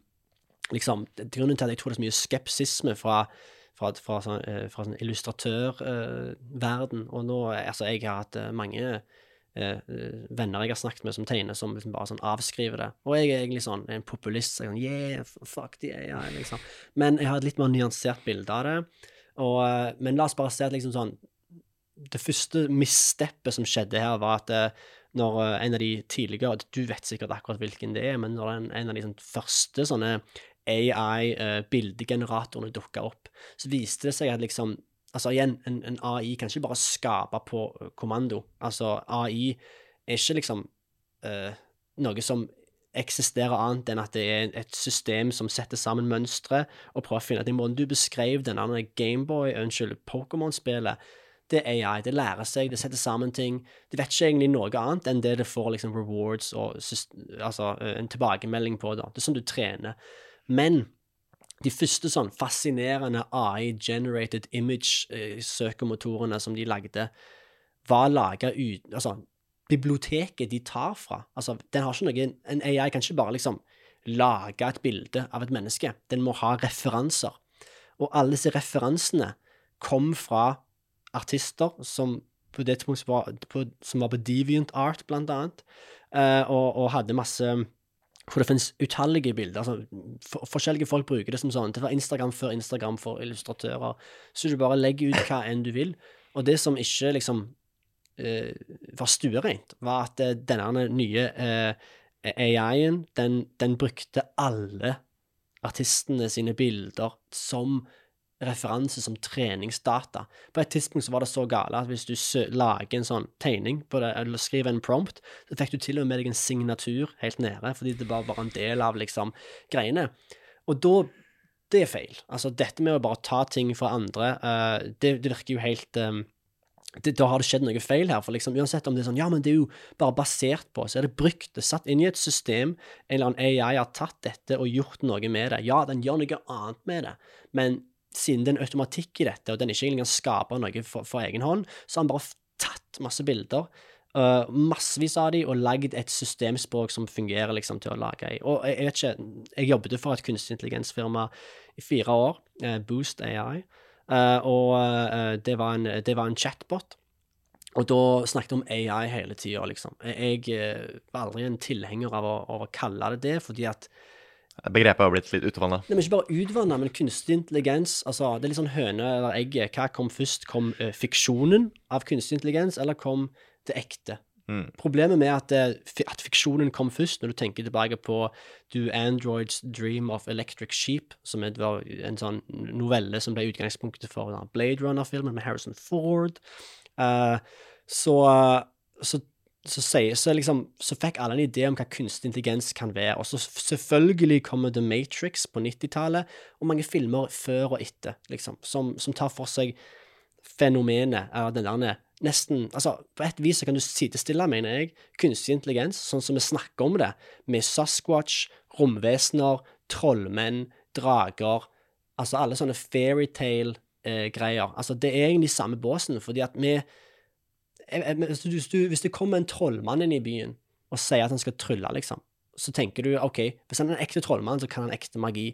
liksom, Grunnen til at jeg tror det er så mye skepsisme fra, fra, fra, sånn, eh, fra sånn illustratørverden Og nå, eh, altså, jeg har hatt eh, mange venner jeg har snakket med som tegner, som liksom bare sånn avskriver det. Og jeg er egentlig sånn en populist. Så jeg er sånn, yeah, fuck the AI, liksom. Men jeg har et litt mer nyansert bilde av det. Og, men la oss bare se at liksom sånn Det første missteppet som skjedde her, var at når en av de tidligere Du vet sikkert akkurat hvilken det er, men når en, en av de sånn, første sånne AI-bildegeneratorene dukka opp, så viste det seg at liksom Altså igjen, en, en AI kan ikke bare skape på kommando. Altså AI er ikke liksom uh, noe som eksisterer annet enn at det er et system som setter sammen mønstre og prøver å finne Den måten du beskrev den andre Gameboy, unnskyld, Pokémon-spillet, det er AI. Det lærer seg, det setter sammen ting. Det vet ikke egentlig noe annet enn det det får liksom rewards og altså, en tilbakemelding på. da. Det er sånn du trener. Men de første sånn fascinerende AI-generated image-søkemotorene som de lagde, var laga ut Altså, biblioteket de tar fra Altså, den har ikke noe En AI kan ikke bare liksom lage et bilde av et menneske. Den må ha referanser. Og alle disse referansene kom fra artister som på det tidspunktet var på, som var på Deviant Art, blant annet, eh, og, og hadde masse hvor det finnes utallige bilder. altså for, Forskjellige folk bruker det som sånn. Det var Instagram før Instagram for illustratører. Så du bare legger ut hva enn du vil. Og det som ikke liksom eh, var stuereint, var at eh, denne nye eh, AI-en, den, den brukte alle artistene sine bilder som referanse, som treningsdata. På et tidspunkt så var det så gale at hvis du lager en sånn tegning det, eller skriver en prompt, så fikk du til og med deg en signatur helt nede, fordi det var bare en del av liksom greiene. Og da Det er feil. Altså, dette med å bare ta ting fra andre, uh, det, det virker jo helt um, det, da har det skjedd noe feil her. For liksom, uansett om det er sånn, ja, men det er jo bare basert på, så er det brukt, det er satt inn i et system, en eller annen AI har tatt dette og gjort noe med det. Ja, den gjør noe annet med det, men siden det er en automatikk i dette, og den ikke engang skaper noe for, for egen hånd, så har han bare tatt masse bilder, uh, massevis av de, og lagd et systemspråk som fungerer liksom til å lage i. Og jeg, jeg vet ikke, jeg jobbet for et kunstig intelligensfirma i fire år, uh, Boost AI, uh, og eh, det, var en, det var en chatbot. Og da snakket vi om AI hele tida, liksom. Jeg jeg var aldri en tilhenger av å, av å kalle det det, fordi at Begrepet har blitt litt utvanna. det ikke bare utvanna, men kunstig intelligens altså Det er litt sånn høne eller egget. Hva kom først? Kom uh, fiksjonen av kunstig intelligens, eller kom det ekte? Mm. Problemet med at, eh, at fiksjonen kom først, når du tenker tilbake på Do Androids Dream of Electric Sheep, som var en sånn novelle som ble utgangspunktet for Blade Runner-filmen med Harrison Ford, uh, så, så, så, sier, så, liksom, så fikk alle en idé om hva kunstig intelligens kan være. Og så selvfølgelig kommer The Matrix på 90-tallet, og mange filmer før og etter, liksom, som, som tar for seg fenomenet, eller den der nesten Altså, på et vis så kan du sidestille, mener jeg, kunstig intelligens, sånn som vi snakker om det, med Sasquatch, romvesener, trollmenn, drager Altså alle sånne fairytale-greier. altså, det er egentlig samme båsen, fordi at vi hvis, du, hvis, det kommer en trollmann inn i byen og sier at han skal trylle, liksom, så tenker du OK, hvis han er en ekte trollmann, så kan han ekte magi.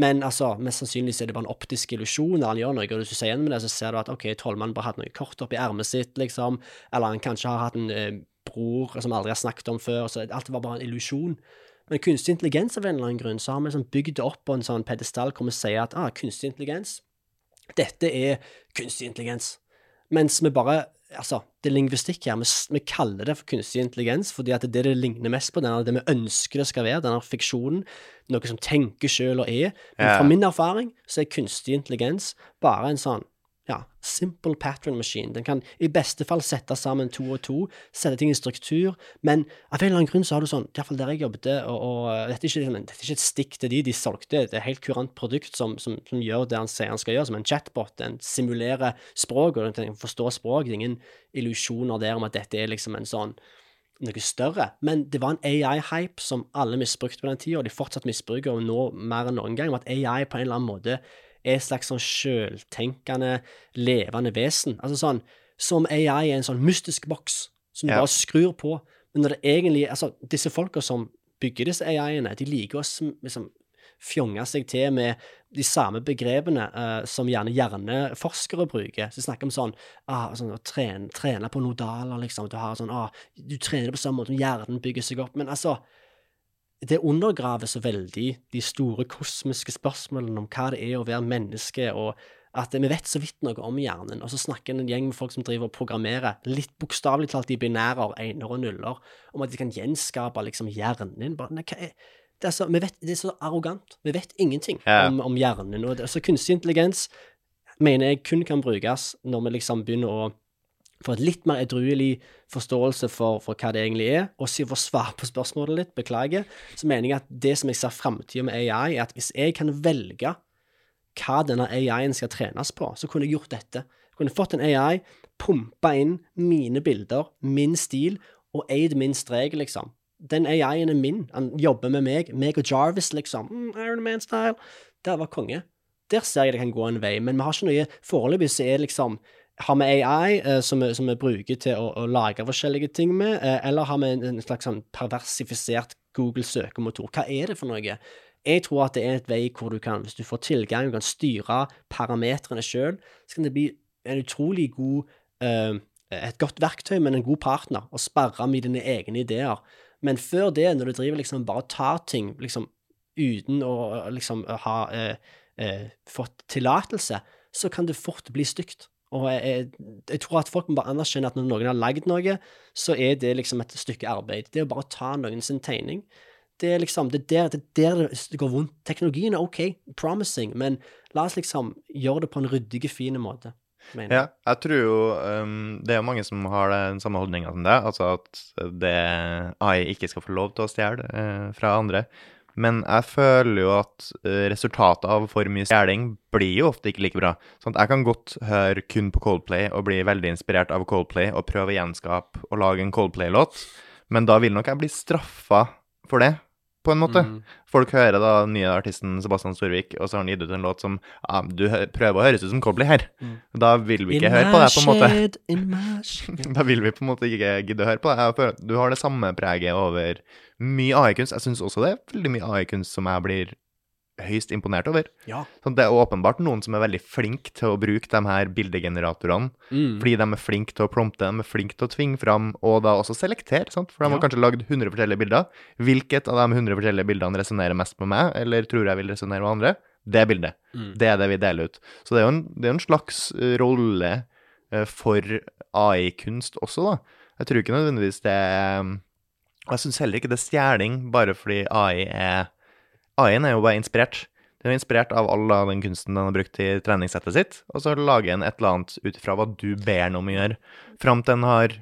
Men altså, mest sannsynlig er det bare en optisk illusjon, når han gjør noe, og hvis du ser gjennom det, så ser du at OK, trollmannen bare hatt noe kort oppi ermet sitt, liksom, eller han kanskje har hatt en eh, bror som aldri har snakket om før, så alt var bare en illusjon. Men kunstig intelligens av en eller annen grunn, så har vi liksom bygd det opp på en sånn pedestal hvor vi sier at ah, kunstig intelligens, dette er kunstig intelligens. Mens vi bare Altså, det er lingvistikk her. Vi, vi kaller det for kunstig intelligens fordi at det er det det ligner mest på. Den, det vi ønsker det skal være, denne fiksjonen. Noe som tenker sjøl og er. Men Ja. fra min erfaring så er kunstig intelligens bare en sånn ja, simple pattern machine. Den kan i beste fall sette sammen to og to, sette ting i struktur, men av en eller annen grunn så har du sånn, iallfall der jeg jobbet, og, og dette, er ikke, dette er ikke et stikk til de, de solgte det er et helt kurant produkt som, som, som gjør det han sier han skal gjøre, som en chatbot. Den simulerer språk, og den forstår språk. Det er ingen illusjoner der om at dette er liksom en sånn noe større. Men det var en AI-hype som alle misbrukte på den tida, og de fortsatt misbruker og nå mer enn noen gang, om at AI på en eller annen måte er et slags sånn sjøltenkende, levende vesen. Altså sånn som AI er en sånn mystisk boks som du Ja. bare skrur på. Men når det egentlig Altså, disse folka som bygger disse AI-ene, de liker å liksom fjonge seg til med de samme begrepene uh, som gjerne hjerneforskere bruker. Så de snakker om sånn, ah, sånn å trene, trene på nodaler, liksom. Du har sånn ah, Du trener på samme måte som hjernen bygger seg opp. Men altså Det undergraver så veldig de store kosmiske spørsmålene om hva det er å være menneske, og at vi vet så vidt noe om hjernen. Og så snakker en gjeng med folk som driver og programmerer, litt bokstavelig talt i binærer, ener og nuller, om at de kan gjenskape liksom hjernen din. Bare, nei, hva er det er, så, vi vet, det er så arrogant. Vi vet ingenting Ja. om, om hjernen. Og det, altså, kunstig intelligens mener jeg kun kan brukes når vi liksom begynner å få et litt mer edruelig forståelse for, for hva det egentlig er. Og for å svare på spørsmålet litt, beklager, så mener jeg at det som jeg ser framtida med AI, er at hvis jeg kan velge hva denne AI-en skal trenes på, så kunne jeg gjort dette. Jeg kunne fått en AI, pumpa inn mine bilder, min stil, og eid min strek, liksom. Den AI-en er min. Han jobber med meg. Meg og Jarvis, liksom. Mm, Iron Man-style. Der var konge. Der ser jeg det kan gå en vei, men vi har ikke noe Foreløpig så er det liksom har vi AI eh, som, som, vi, bruker til å, å, lage forskjellige ting med, eh, eller har vi en, en slags sånn perversifisert Google søkemotor? Hva er det for noe? Jeg tror at det er et vei hvor du kan, hvis du får tilgang, du kan styre parametrene sjøl, så kan det bli en utrolig god eh, et godt verktøy, men en god partner, å sperre med dine egne ideer. Men før det, når du driver liksom bare tar ting liksom uten å liksom ha eh, eh, fått tillatelse, så kan det fort bli stygt. Og jeg, jeg, jeg, tror at folk må bare anerkjenne at når noen har lagd noe, så er det liksom et stykke arbeid. Det er å bare ta noen sin tegning. Det er liksom, det er der, det, er der det går vondt. Teknologien er OK, promising, men la oss liksom gjøre det på en ryddig, fin måte. Mener. Ja, jeg tror jo um, Det er mange som har den samme holdninga som det, altså at det AI ikke skal få lov til å stjele uh, fra andre. Men jeg føler jo at eh, resultatet av for mye stjeling blir jo ofte ikke like bra. Sånn jeg kan godt høre kun på Coldplay og bli veldig inspirert av Coldplay og prøve å gjenskape og lage en Coldplay-låt, men da vil nok jeg bli straffa for det, på en måte. Mm. Folk hører da den nye artisten Sebastian Storvik, og så har han gitt ut en låt som ja, Du prøver å høres ut som Cobley her. Mm. Da vil vi ikke in høre på det, på en måte. da vil vi på en måte ikke gidde å høre på det. Du har det samme preget over mye AI-kunst. Jeg syns også det er veldig mye AI-kunst som jeg blir høyst imponert over. Ja. Sånn, det er åpenbart noen som er veldig flinke til å bruke de her bildegeneratorene, mm. fordi de er flinke til å prompte, de er flinke til å tvinge fram, og da også selektere, sant? for de har kanskje lagd 100 forskjellige bilder. Hvilket av de 100 forskjellige bildene resonnerer mest med meg, eller tror jeg vil resonnere med andre? Det bildet. Mm. Det er det vi deler ut. Så det er jo en, det er en slags eh, rolle uh, for AI-kunst også, da. Jeg tror ikke nødvendigvis det er og jeg syns heller ikke det er stjeling bare fordi AI er AI-en er jo bare inspirert. Den er inspirert av all den kunsten den har brukt i treningssettet sitt, og så lager den et eller annet ut ifra hva du ber den om å gjøre, fram til den har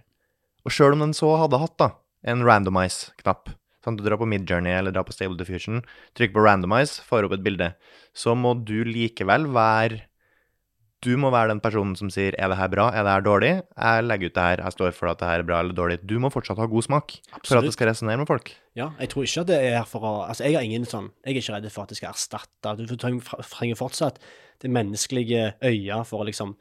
Og sjøl om den så hadde hatt da, en randomize-knapp, sånn du drar på Midjourney eller drar på Stable Diffusion, trykker på randomize, får opp et bilde, så må du likevel være du må være den personen som sier 'er det her bra', 'er det her dårlig', 'jeg legger ut det her, jeg står for at det her er bra eller dårlig'. Du må fortsatt ha god smak Absolutt. for at det skal resonnere med folk. Ja, jeg tror ikke at det er for å Altså, jeg sånn Jeg er ikke redd for at det skal erstatte Du trenger fortsatt det menneskelige øyet for å liksom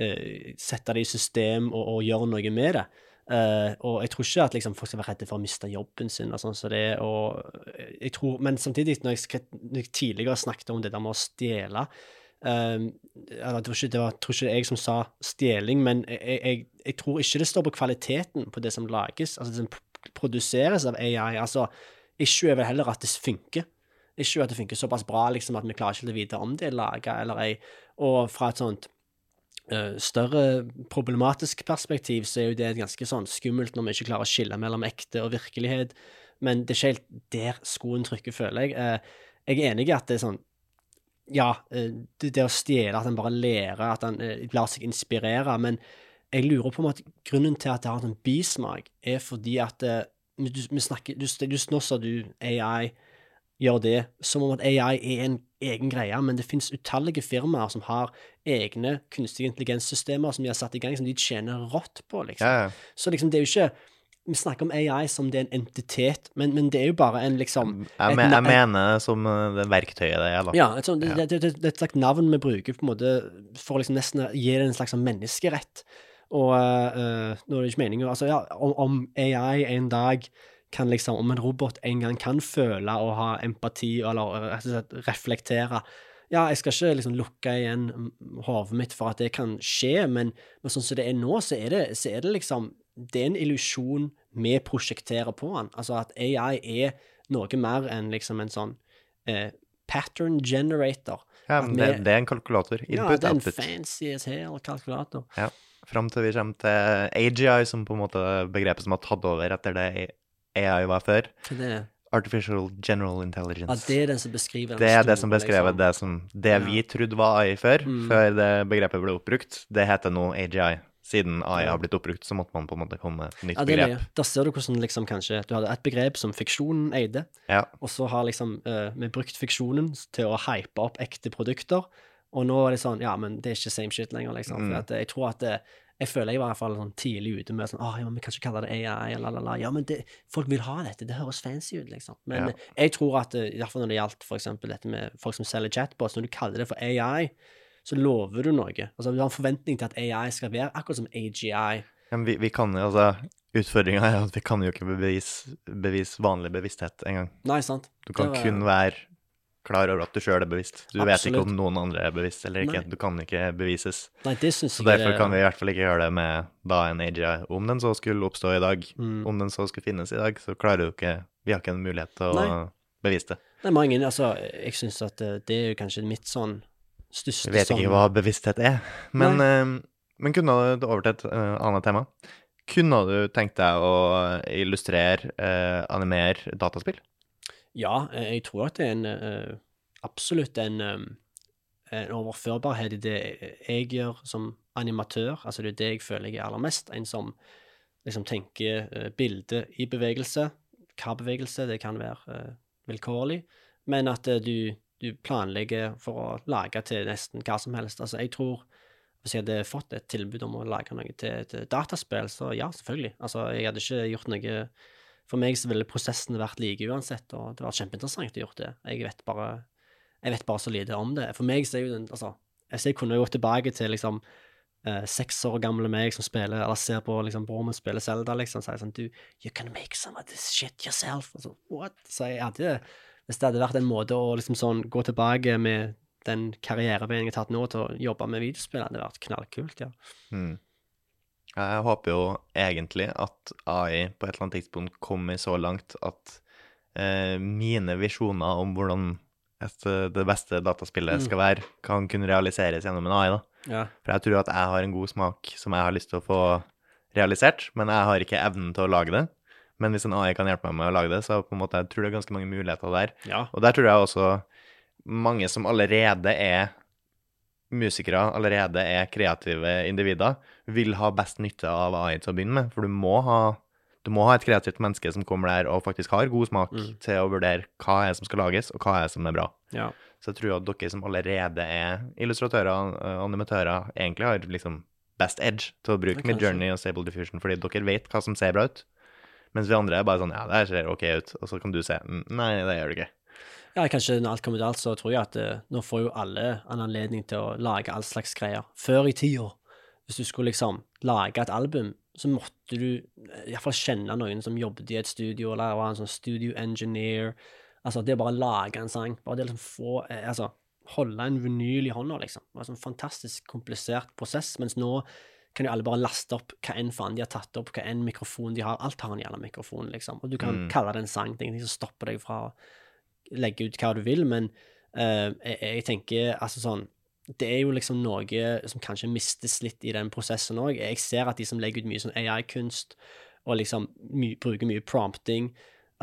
uh, sette det i system og, og, gjøre noe med det. Uh, og jeg tror ikke at liksom, folk skal være redde for å miste jobben sin og sånn så det, og jeg tror, Men samtidig, når jeg, når jeg tidligere snakket om det der med å stjele Um, jeg tror ikke det var tror ikke jeg som sa stjeling, men jeg, jeg, jeg, tror ikke det står på kvaliteten på det som lages, altså det som produseres av AI. Altså, issue er vel heller at det funker. Issue er at det funker såpass bra liksom, at vi klarer ikke å vite om det er laga eller ei. Og fra et sånt uh, større problematisk perspektiv så er jo det ganske sånn skummelt når vi ikke klarer å skille mellom ekte og virkelighet. Men det er ikke helt der skoen trykker, føler jeg. Uh, jeg er enig i at det er sånn ja, eh, det, det å stjele, at en bare lærer, at en eh, lar seg inspirere. Men jeg lurer på om at grunnen til at det har en bismak, er fordi at eh, du, vi snakker, du, du, Nå sa du AI gjør det som om at AI er en egen greie, men det finnes utallige firmaer som har egne kunstige intelligenssystemer som de har satt i gang, som de tjener rått på, liksom. Ja. Så liksom, det er jo ikke vi snakker om AI som det er en entitet, men, men det er jo bare en liksom Jeg, men, jeg mener som eh, det verktøyet det er, da. Ja, et, sånt, ja. Det, det, det, det, er et slags navn vi bruker på en måte for liksom nesten å gi det en slags sånn menneskerett. Og uh, nå er det ikke meningen altså, ja, om, om, AI en dag kan liksom Om en robot en gang kan føle og ha empati, eller rett og slett reflektere ja, jeg skal ikke liksom lukke igjen hodet mitt for at det kan skje, men, men sånn som det er nå, så er det, så er det liksom det er en illusjon vi prosjekterer på den. Altså at AI er noe mer enn liksom en sånn eh, pattern generator. Ja, men det, det, er en kalkulator. Input, ja, det er en output. fancy as hell kalkulator. Ja, Fram til vi kommer til AGI, som på en måte begrepet som har tatt over etter det AI var før. det Artificial General Intelligence. Ja, det er den som beskriver Det er det som beskriver liksom. det som Det vi trodde var AI før, Mm. før det begrepet ble oppbrukt, det heter nå AGI. Siden AI har blitt oppbrukt, så måtte man på en måte komme med et nytt Ja, det er begrep. Der ser du hvordan liksom kanskje Du hadde et begrep som fiksjonen eide, Ja. og så har liksom eh, vi brukt fiksjonen til å hype opp ekte produkter, og nå er det sånn Ja, men det er ikke same shit lenger, liksom. Mm. For at, eh, jeg tror at det, Jeg føler jeg var i hvert fall sånn tidlig ute med sånn Å, ja, men vi kan ikke kalle det AI, la, la, la. Ja, men det, folk vil ha dette. Det høres fancy ut, liksom. Men Ja. eh, jeg tror at eh, i hvert fall når det gjaldt for eksempel dette med folk som selger chatbots, når du kaller det for AI, så lover du noe. Altså, du har en forventning til at AI skal være akkurat som AGI. Men vi, vi kan jo altså Utfordringa er at vi kan jo ikke bevise, bevise vanlig bevissthet engang. Du kan var- kun være klar over at du sjøl er bevisst. Du vet ikke om noen andre er bevisst eller ikke. Nei. Du kan ikke bevises. Nei, det syns Så derfor er- kan vi i hvert fall ikke gjøre det med da en AGI. Om den så skulle oppstå i dag, Mm. om den så skulle finnes i dag, så klarer du ikke Vi har ikke en mulighet til å Nei. bevise det. Nei, mange, altså, jeg syns at eh, det er jo kanskje mitt sånn største Vi vet ikke hva bevissthet er. Men, eh, men kunne du, over til et eh, annet tema, kunne du tenkt deg å illustrere, eh, animere dataspill? Ja, jeg tror at det er en absolutt en, en overførbarhet i det jeg gjør som animatør. Altså det er det jeg føler jeg er aller mest. En som liksom tenker uh, bildet i bevegelse. Hva bevegelse? Det kan være uh, vilkårlig. Men at uh, du, du planlegger for å lage til nesten hva som helst. Altså jeg tror hvis jeg hadde fått et tilbud om å lage noe til et dataspill, så ja, selvfølgelig. Altså, jeg hadde ikke gjort noe For meg så ville prosessen vært like uansett, og det var kjempeinteressant å gjøre det. Jeg vet bare jeg vet bare så lite om det. For meg så er jo den Altså, hvis jeg kunne gått tilbake til liksom eh, seks år gamle meg som spiller, eller ser på liksom broren min spille Zelda, liksom, så sier sånn Du, you can make some of this shit yourself. Altså, what? Så jeg hadde Hvis det hadde vært en måte å liksom sånn gå tilbake med den karriereveien jeg har tatt nå, til å jobbe med videospill, hadde vært knallkult, ja. Mm. Jeg håper jo egentlig at AI på et eller annet tidspunkt kommer så langt at eh, mine visjoner om hvordan et, det beste dataspillet Mm. skal være, kan kunne realiseres gjennom en AI. da. Ja. For jeg tror at jeg har en god smak som jeg har lyst til å få realisert, men jeg har ikke evnen til å lage det. Men hvis en AI kan hjelpe meg med å lage det, så på en måte, jeg tror det er ganske mange muligheter der. ja. Og der tror jeg også mange som allerede er musikere, allerede er kreative individer, vil ha best nytte av AI til å begynne med. For du må ha, du må ha et kreativt menneske som kommer der og faktisk har god smak Mm. til å vurdere hva er det som skal lages, og hva er det som er bra. ja. Så jeg tror at dere som allerede er illustratører, og animatører, egentlig har liksom best edge til å bruke. Midjourney og Stable Diffusion, fordi dere vet hva som ser bra ut. Mens vi andre er bare sånn Ja, det her ser ok ut. Og så kan du se «Mm, Nei, det gjør det ikke. Ja, kanskje når alt kommer til alt, så tror jeg at eh, nå får jo alle en anledning til å lage all slags greier. Før i tida, hvis du skulle liksom lage et album, så måtte du eh, iallfall kjenne noen som jobbet i et studio, eller var en sånn studio engineer. Altså, det å bare lage en sang, bare det å liksom få eh, Altså, holde en vinyl i hånda, liksom. Det var en sånn fantastisk komplisert prosess, mens nå kan jo alle bare laste opp hva enn faen de har tatt opp, hva enn mikrofon de har. Alt har en jævla mikrofon, liksom. Og du kan Mm. kalle det en sang. Det er ingenting som stopper deg fra å legge ut hva du vil, men uh, jeg, jeg tenker altså sånn Det er jo liksom noe som kanskje mistes litt i den prosessen òg. Jeg ser at de som legger ut mye sånn AI-kunst, og liksom my, bruker mye prompting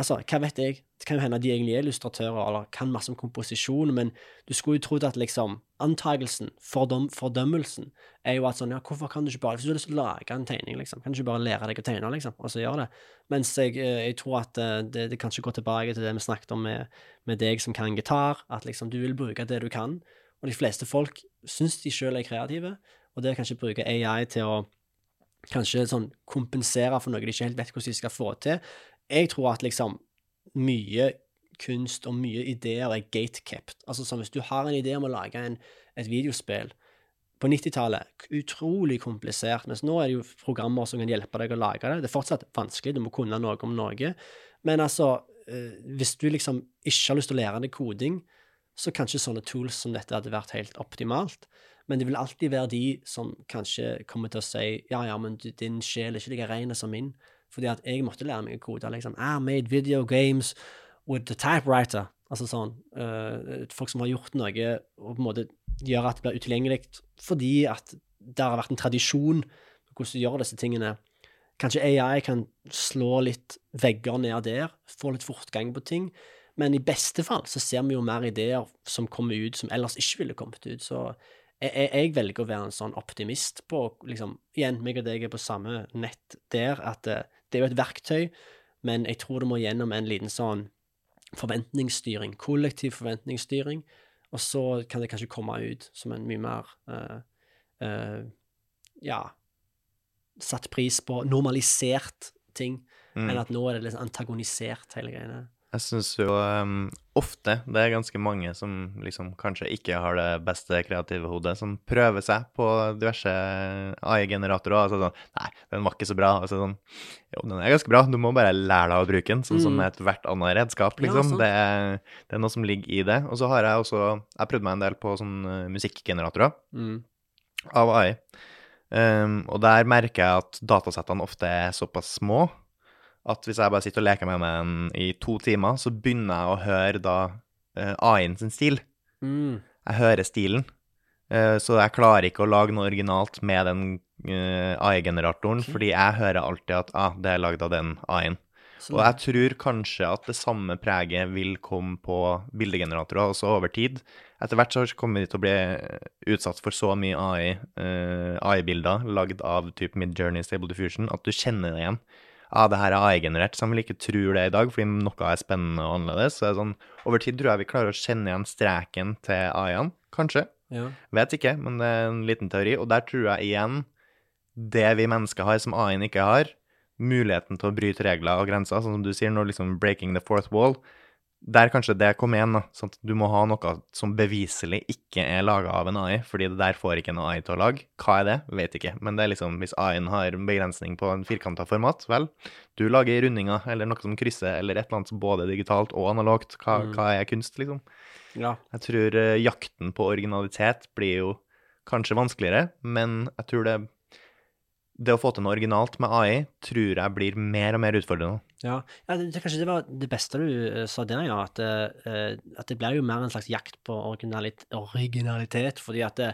Altså, hva vet jeg? Det kan jo hende de egentlig er illustratører eller kan masse om komposisjon, men du skulle jo trodd at liksom antagelsen, fordom, fordømmelsen, er jo at sånn Ja, hvorfor kan du ikke bare Hvis du har lyst til å lage en tegning, liksom, kan du ikke bare lære deg å tegne, liksom, og så gjøre det? Mens jeg, eh, jeg tror at eh, det, det kanskje går tilbake til det vi snakket om med, med deg som kan gitar, at liksom du vil bruke det du kan, og de fleste folk syns de sjøl er kreative, og det å kanskje bruke AI til å kanskje sånn kompensere for noe de ikke helt vet hvordan de skal få til. Jeg tror at liksom mye kunst og mye ideer er gatekept. Altså sånn hvis du har en idé om å lage en, et videospill på 90-tallet, utrolig komplisert, mens nå er det jo programmer som kan hjelpe deg å lage det. Det er fortsatt vanskelig, du må kunne noe om noe. Men altså, eh, hvis du liksom ikke har lyst til å lære deg koding, så kanskje sånne tools som dette hadde vært helt optimalt. Men det vil alltid være de som kanskje kommer til å si ja, ja, men din sjel er ikke like ren som min. Fordi at jeg måtte lære meg å kode. liksom, I made video games with the typewriter. Altså sånn, uh, Folk som har gjort noe og på en måte gjør at det blir utilgjengelig fordi at det har vært en tradisjon på hvordan du gjør disse tingene. Kanskje AI kan slå litt vegger ned der, få litt fortgang på ting. Men i beste fall så ser vi jo mer ideer som kommer ut som ellers ikke ville kommet ut. Så jeg, jeg, jeg velger å være en sånn optimist på liksom, Igjen, meg og deg er på samme nett der, at det, det er jo et verktøy, men jeg tror det må gjennom en liten sånn forventningsstyring, kollektiv forventningsstyring, og så kan det kanskje komme ut som en mye mer uh, uh, ja, satt pris på normalisert ting, Mm. enn at nå er det litt antagonisert, hele greiene. Jeg syns jo um, ofte det er ganske mange som liksom kanskje ikke har det beste kreative hodet, som prøver seg på diverse AI-generatorer. Altså sånn Nei, den var ikke så bra. Altså sånn Jo, den er ganske bra, du må bare lære deg å bruke den, sånn som Mm. som ethvert annet redskap, liksom. Ja, det, er, det er noe som ligger i det. Og så har jeg også Jeg prøvde meg en del på sånn uh, musikkgeneratorer Mm. av AI. Um, og der merker jeg at datasettene ofte er såpass små at hvis jeg bare sitter og leker med den i to timer, så begynner jeg å høre da uh, AI-en sin stil. Mm. Jeg hører stilen. uh, så jeg klarer ikke å lage noe originalt med den uh, AI-generatoren, okay. fordi jeg hører alltid at ah, det er lagd av den AI-en. Og jeg tror kanskje at det samme preget vil komme på bildegeneratorer også over tid. Etter hvert så kommer de til å bli eh, utsatt for så mye AI, eh, AI-bilder lagd av type Midjourney Stable Diffusion at du kjenner det igjen. Ja, det her er AI-generert, så de vil ikke tro det i dag, fordi noe er spennende og annerledes. Så det er sånn, over tid tror jeg vi klarer å kjenne igjen streken til AI-ene, kanskje. ja. Vet ikke, men det er en liten teori. Og der tror jeg igjen det vi mennesker har som AI-en ikke har, muligheten til å bryte regler og grenser, sånn som du sier, når liksom breaking the fourth wall, der kanskje det kom igjen. da, sånn at Du må ha noe som beviselig ikke er laga av en AI, fordi det der får ikke en AI til å lage. Hva er det? Vet ikke. Men det er liksom, hvis AI-en har en begrensning på en firkanta format, vel, du lager rundinger eller noe som krysser, eller et eller annet som både digitalt og analogt. Hva, Mm. hva er kunst, liksom? ja. Jeg tror uh, jakten på originalitet blir jo kanskje vanskeligere, men jeg tror det Det å få til noe originalt med AI tror jeg blir mer og mer utfordrende. Ja, ja det, kanskje det var det beste du eh, sa der, ja. At, uh, at det blir jo mer en slags jakt på originalit originalitet. Fordi at det,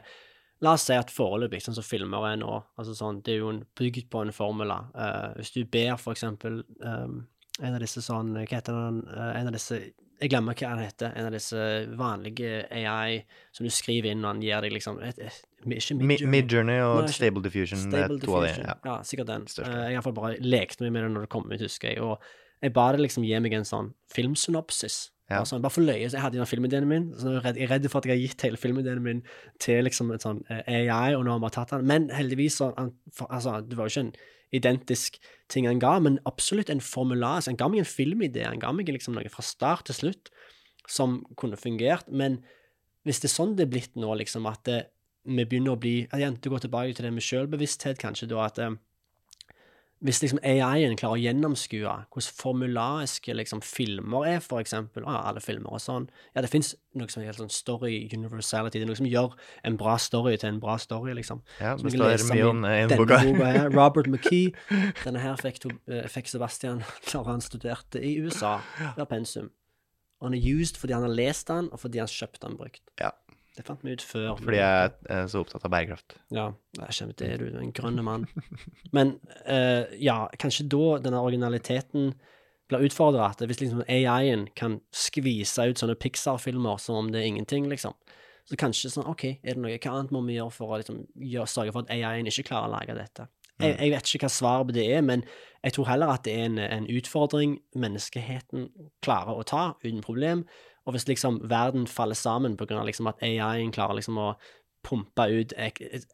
La oss si at foreløpig, sånn som filmer er nå, altså sånn, det er jo bygd på en formula. Uh, hvis du ber for eksempel eh, en av disse sånn Hva heter den? eh, en av disse Jeg glemmer hva han heter. En av disse vanlige AI som du skriver inn, og han gir deg liksom et, et, Ikke Midjourney. Midjourney og Nei, Stable Diffusion, det er. Ja. Ja, sikkert den. Største. Eh, jeg har iallfall bare lekt meg med det når det kom ut, husker jeg. Og jeg ba det liksom gi meg en sånn filmsynopsis. Ja. Altså, bare for løye. Så jeg hadde den filmideen min. Så jeg er redd, for at jeg har gitt hele filmideen min til liksom en sånn eh, AI, og nå har vi tatt den. Men heldigvis så han- for, Altså, det var jo ikke en identisk ting han ga, men absolutt en formular. Så han ga meg en filmidé. Han ga meg liksom noe fra start til slutt som kunne fungert. Men hvis det er sånn det er blitt nå, liksom, at det, vi begynner å bli Igjen, det går tilbake til det med selvbevissthet, kanskje, da, at eh, hvis liksom AI-en klarer å gjennomskue hvordan formulariske liksom, filmer er, for eksempel, ah, alle filmer og sånn Ja, det fins noe som heter sånn story universality. Det er noe som gjør en bra story til en bra story, liksom. Ja, det står mye om den Denne boka. boka her, Robert McKee. Denne her fikk, to, eh, fikk Sebastian da han studerte i USA. Det var pensum. Og han er used fordi han har lest den, og fordi han kjøpte den brukt. Ja. Det fant vi ut før. Fordi jeg er så opptatt av bærekraft. Ja, jeg skjønner det, du er en grønn mann. Men uh, ja, kanskje da denne originaliteten blir utfordra. Hvis liksom AI-en kan skvise ut sånne Pixar-filmer som om det er ingenting, liksom. Så kanskje sånn OK, er det noe hva annet må vi gjøre for å liksom, gjøre, sørge for at AI-en ikke klarer å lage dette? Jeg, jeg vet ikke hva svaret på det er, men jeg tror heller at det er en, en utfordring menneskeheten klarer å ta uten problem. Og hvis liksom verden faller sammen av liksom at AI-en klarer liksom å pumpe ut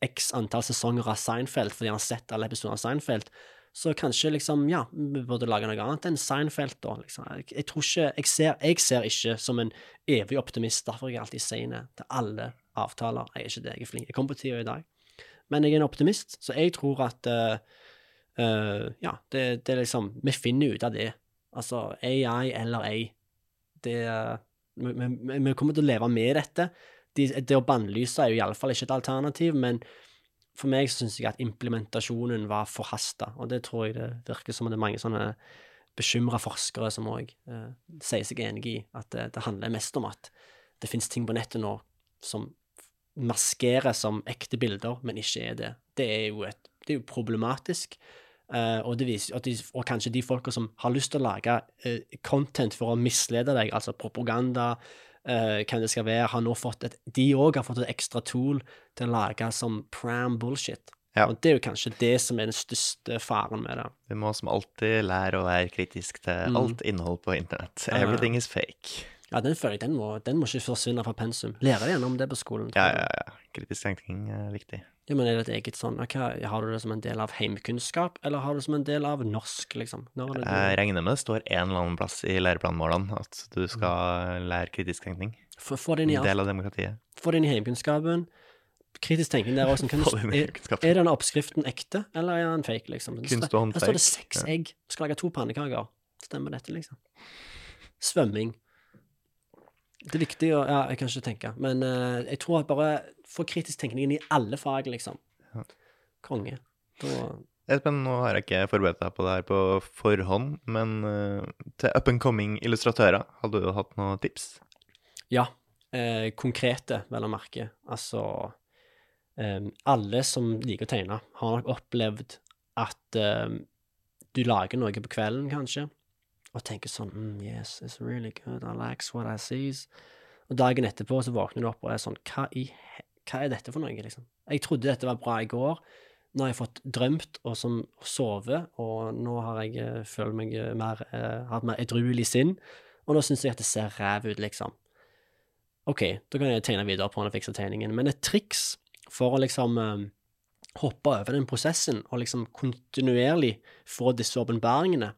x antall sesonger av Seinfeld fordi han har sett alle episoder av Seinfeld, så kanskje liksom, ja, vi burde lage noe annet enn Seinfeld, da. Liksom. Jeg, jeg tror ikke jeg ser, jeg ser ikke som en evig optimist, derfor er jeg alltid sein til alle avtaler. Jeg er ikke det, jeg er flink. Jeg kom på tida i dag. Men jeg er en optimist, så jeg tror at uh, uh, Ja, det, er liksom Vi finner ut av det. Altså AI eller ei. Det eh, vi, vi, vi kommer til å leve med dette. De, det å bannlyse er jo iallfall ikke et alternativ, men for meg så syns jeg at implementasjonen var forhasta, og det tror jeg det virker som det er mange sånne bekymra forskere som òg eh, sier seg enig i, at det, det handler mest om at det finnes ting på nettet nå som maskerer som ekte bilder, men ikke er det. Det er jo, et, det er jo problematisk. Eh, og, det viser, de, og kanskje de folka som har lyst til å lage uh, content for å mislede deg, altså propaganda, uh, hvem det skal være, har nå fått et De òg har fått et ekstra tool til å lage som pram bullshit. Ja. Og det er jo kanskje det som er den største faren med det. Vi må som alltid lære å være kritisk til Mm. alt innhold på internett. Everything is fake. Ja, den føler jeg, den må, den må ikke forsvinne fra pensum. Lærer de gjennom det på skolen? Ja, ja, ja. Kritisk tenkning er viktig. Ja, men er det et eget sånn okay, Har du det som en del av heimkunnskap, eller har du det som en del av norsk, liksom? Jeg regner med det står en eller annen plass i læreplanmålene at du skal lære kritisk tenkning. Det inn i En del av demokratiet. Få det inn i heimkunnskapen. Kritisk tenkning der i er, er denne oppskriften ekte, eller er den fake, liksom? Kunst og Her står det seks egg. Skal lage to pannekaker. Stemmer dette, liksom? Svømming. Det er viktig å Ja, jeg kan ikke tenke, men uh, jeg tror at bare få kritisk tenkning inn i alle fag, liksom. Ja. Konge. Da Espen, nå har jeg ikke forberedt deg på det her på forhånd, men uh, til up and coming illustratører, hadde du hatt noen tips? Ja. Eh, konkrete, vel å merke. Altså eh, Alle som liker å tegne, har nok opplevd at eh, du lager noe på kvelden, kanskje, og tenker sånn mm, Yes, it's really good. I like what I sees. Og dagen etterpå så våkner du opp og er sånn Hva, i, hva er dette for noe, liksom? Jeg trodde dette var bra i går. Nå har jeg fått drømt og som sovet, og nå har jeg eh, følt meg eh, mer eh, hatt mer edruelig sinn, og nå syns jeg at det ser ræv ut, liksom. OK, da kan jeg tegne videre på den og fikse tegningen. Men et triks for å liksom eh, hoppe over den prosessen og liksom kontinuerlig få disse åpenbaringene,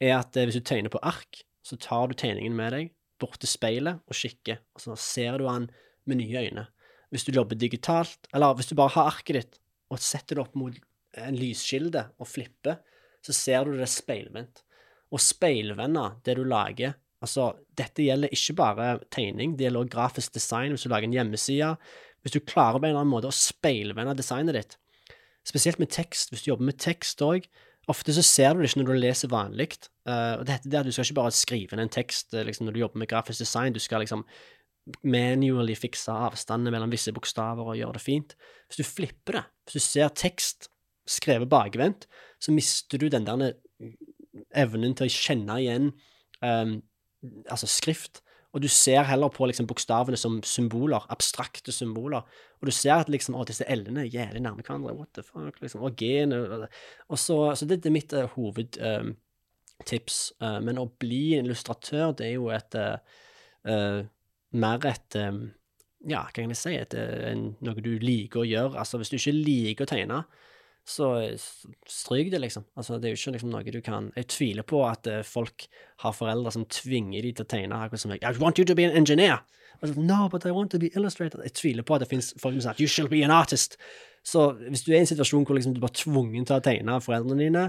er at eh, hvis du tegner på ark, så tar du tegningen med deg bort til speilet og kikker, og så ser du den med nye øyne. Hvis du jobber digitalt, eller hvis du bare har arket ditt og setter det opp mot en lyskilde og flipper, så ser du det speilvendt. Og speilvende det du lager Altså, dette gjelder ikke bare tegning, det gjelder også grafisk design hvis du lager en hjemmeside. Hvis du klarer på en eller annen måte å speilvende designet ditt, spesielt med tekst, hvis du jobber med tekst òg, ofte så ser du det ikke når du leser vanlig. Uh, det heter det at Du skal ikke bare skrive inn en tekst eh, liksom, når du jobber med grafisk design, du skal liksom manually fikse avstandene mellom visse bokstaver og gjøre det fint. Hvis du flipper det, hvis du ser tekst skrevet bakvendt, så mister du den der evnen til å kjenne igjen um, altså skrift. Og du ser heller på liksom bokstavene som symboler, abstrakte symboler. Og du ser at liksom, å, disse l-ene er jævlig nærme hverandre. What the fuck? liksom, Og g-ene og, så, så det er mitt uh, hovedtips. Uh, men å bli illustratør, det er jo et uh, uh, mer et um, Ja, hva kan jeg si? Et, uh, en, noe du liker å gjøre. Altså, hvis du ikke liker å tegne, så stryk det, liksom. Altså, det er jo ikke liksom noe du kan Jeg tviler på at uh, folk har foreldre som tvinger de til å tegne. Akkurat som I want you to be an engineer. Altså, no, but I want to be illustrated. Jeg tviler på at det finnes folk som sier You shall be an artist. Så hvis du er i en situasjon hvor liksom, du blir tvungen til å tegne av foreldrene dine,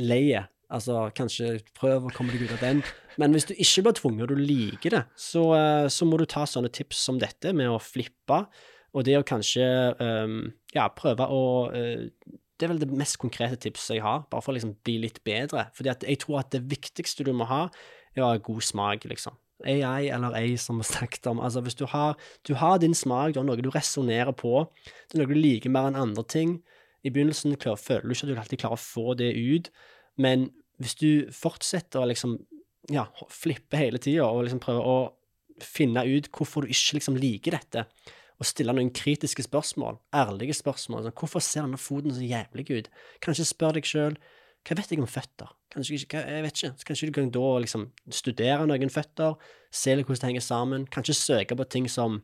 leie. Altså, kanskje prøv å komme deg ut av den. Men hvis du ikke blir tvunget, og du liker det, så, uh, så må du ta sånne tips som dette med å flippe, og det å kanskje um, ja, prøve å eh, Det er vel det mest konkrete tipset jeg har, bare for å liksom bli litt bedre. Fordi jeg tror at det viktigste du må ha, er å ha god smak, liksom. AI eller A, som vi snakket om. Altså, hvis du har, du har din smak, du har noe du resonnerer på, det er noe du liker mer enn andre ting. I begynnelsen klar, føler du ikke at du alltid klarer å få det ut, men hvis du fortsetter å liksom, ja, flippe hele tida og liksom prøve å finne ut hvorfor du ikke liksom liker dette, og stille noen kritiske spørsmål, ærlige spørsmål, sånn, hvorfor ser denne foten så jævlig ut? Kanskje spør deg sjøl hva vet jeg om føtter? Kanskje ikke, jeg vet ikke. Så Kanskje du kan da liksom studere noen føtter, se litt hvordan det henger sammen, kanskje søke på ting som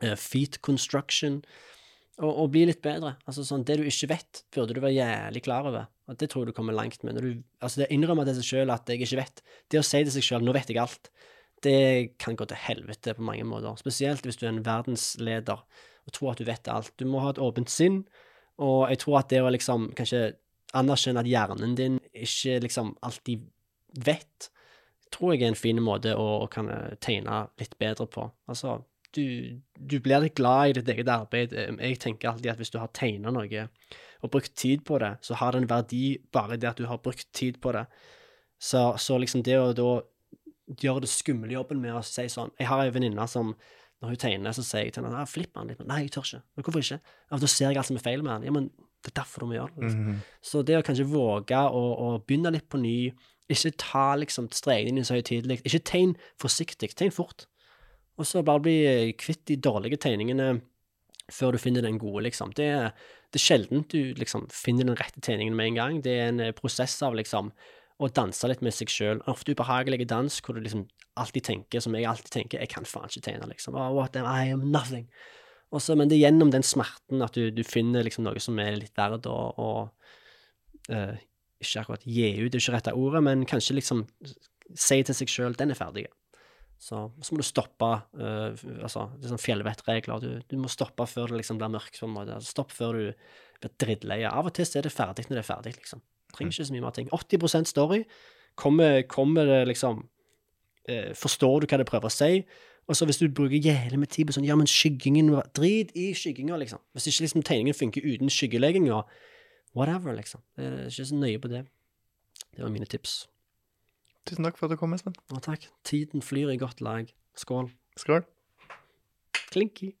uh, feet construction, og, og bli litt bedre. Altså sånn, Det du ikke vet, burde du være jævlig klar over. Og Det tror jeg du kommer langt med. Når du, altså Det innrømmer til seg sjøl at jeg ikke vet. Det å si til seg sjøl 'nå vet jeg alt', det kan gå til helvete på mange måter. Spesielt hvis du er en verdensleder og tror at du vet alt. Du må ha et åpent sinn, og jeg tror at det å liksom kanskje anerkjenne at hjernen din ikke liksom alltid vet, tror jeg er en fin måte å, å kan eh, tegne litt bedre på. Altså, du, du blir litt glad i ditt eget arbeid. Eh, Jeg tenker alltid at hvis du har tegna noe og brukt tid på det, så har det en verdi bare det at du har brukt tid på det. Så, så liksom det å da gjøre det skumle jobben med å si sånn Jeg har ei venninne som når hun tegner, så sier jeg til henne ah, 'flipp han litt'. Nei, jeg tør ikke. Men hvorfor ikke? Ja, da ser jeg alt som er feil med han. Ja, men Det er derfor du må gjøre det. Liksom. Mhm. Så det å kanskje våge å, å begynne litt på ny, ikke ta liksom strekene dine så høytidelig, ikke tegn forsiktig, tegn fort. Og så bare bli kvitt de dårlige tegningene før du finner den gode, liksom. Det, det er sjelden du liksom finner den rette tegningen med en gang. Det er en prosess av liksom å danse litt med seg sjøl. Ofte ubehagelig dans hvor du liksom alltid tenker, som jeg alltid tenker, jeg kan faen ikke tegne, liksom. Oh, what am, I am nothing. Og så- men det er gjennom den smerten at du, du finner liksom noe som er litt verdt å, å eh, Ikke akkurat gi ut, det er ikke rette ordet, men kanskje liksom si til seg sjøl den er ferdig. Så, så må du stoppe uh, altså, Det er sånn fjellvettregler. Du, du må stoppe før det liksom blir mørkt. på en måte. Altså, Stopp før du blir drittlei. Av og til er det ferdig når det er ferdig, liksom. Trenger ikke så mye mer ting. 80% story. Kommer, kommer det liksom eh, Forstår du hva det prøver å si? Og så hvis du bruker jævlig med tid på sånn Ja, men skyggingen var- Drit i skygginga, liksom. Hvis ikke liksom tegningen funker uten skyggelegginga, whatever, liksom. Det er ikke så nøye på det. Det var mine tips. Tusen takk for at du kom, Espen. Og takk. Tiden flyr i godt lag. Skål. Skål. Klinky.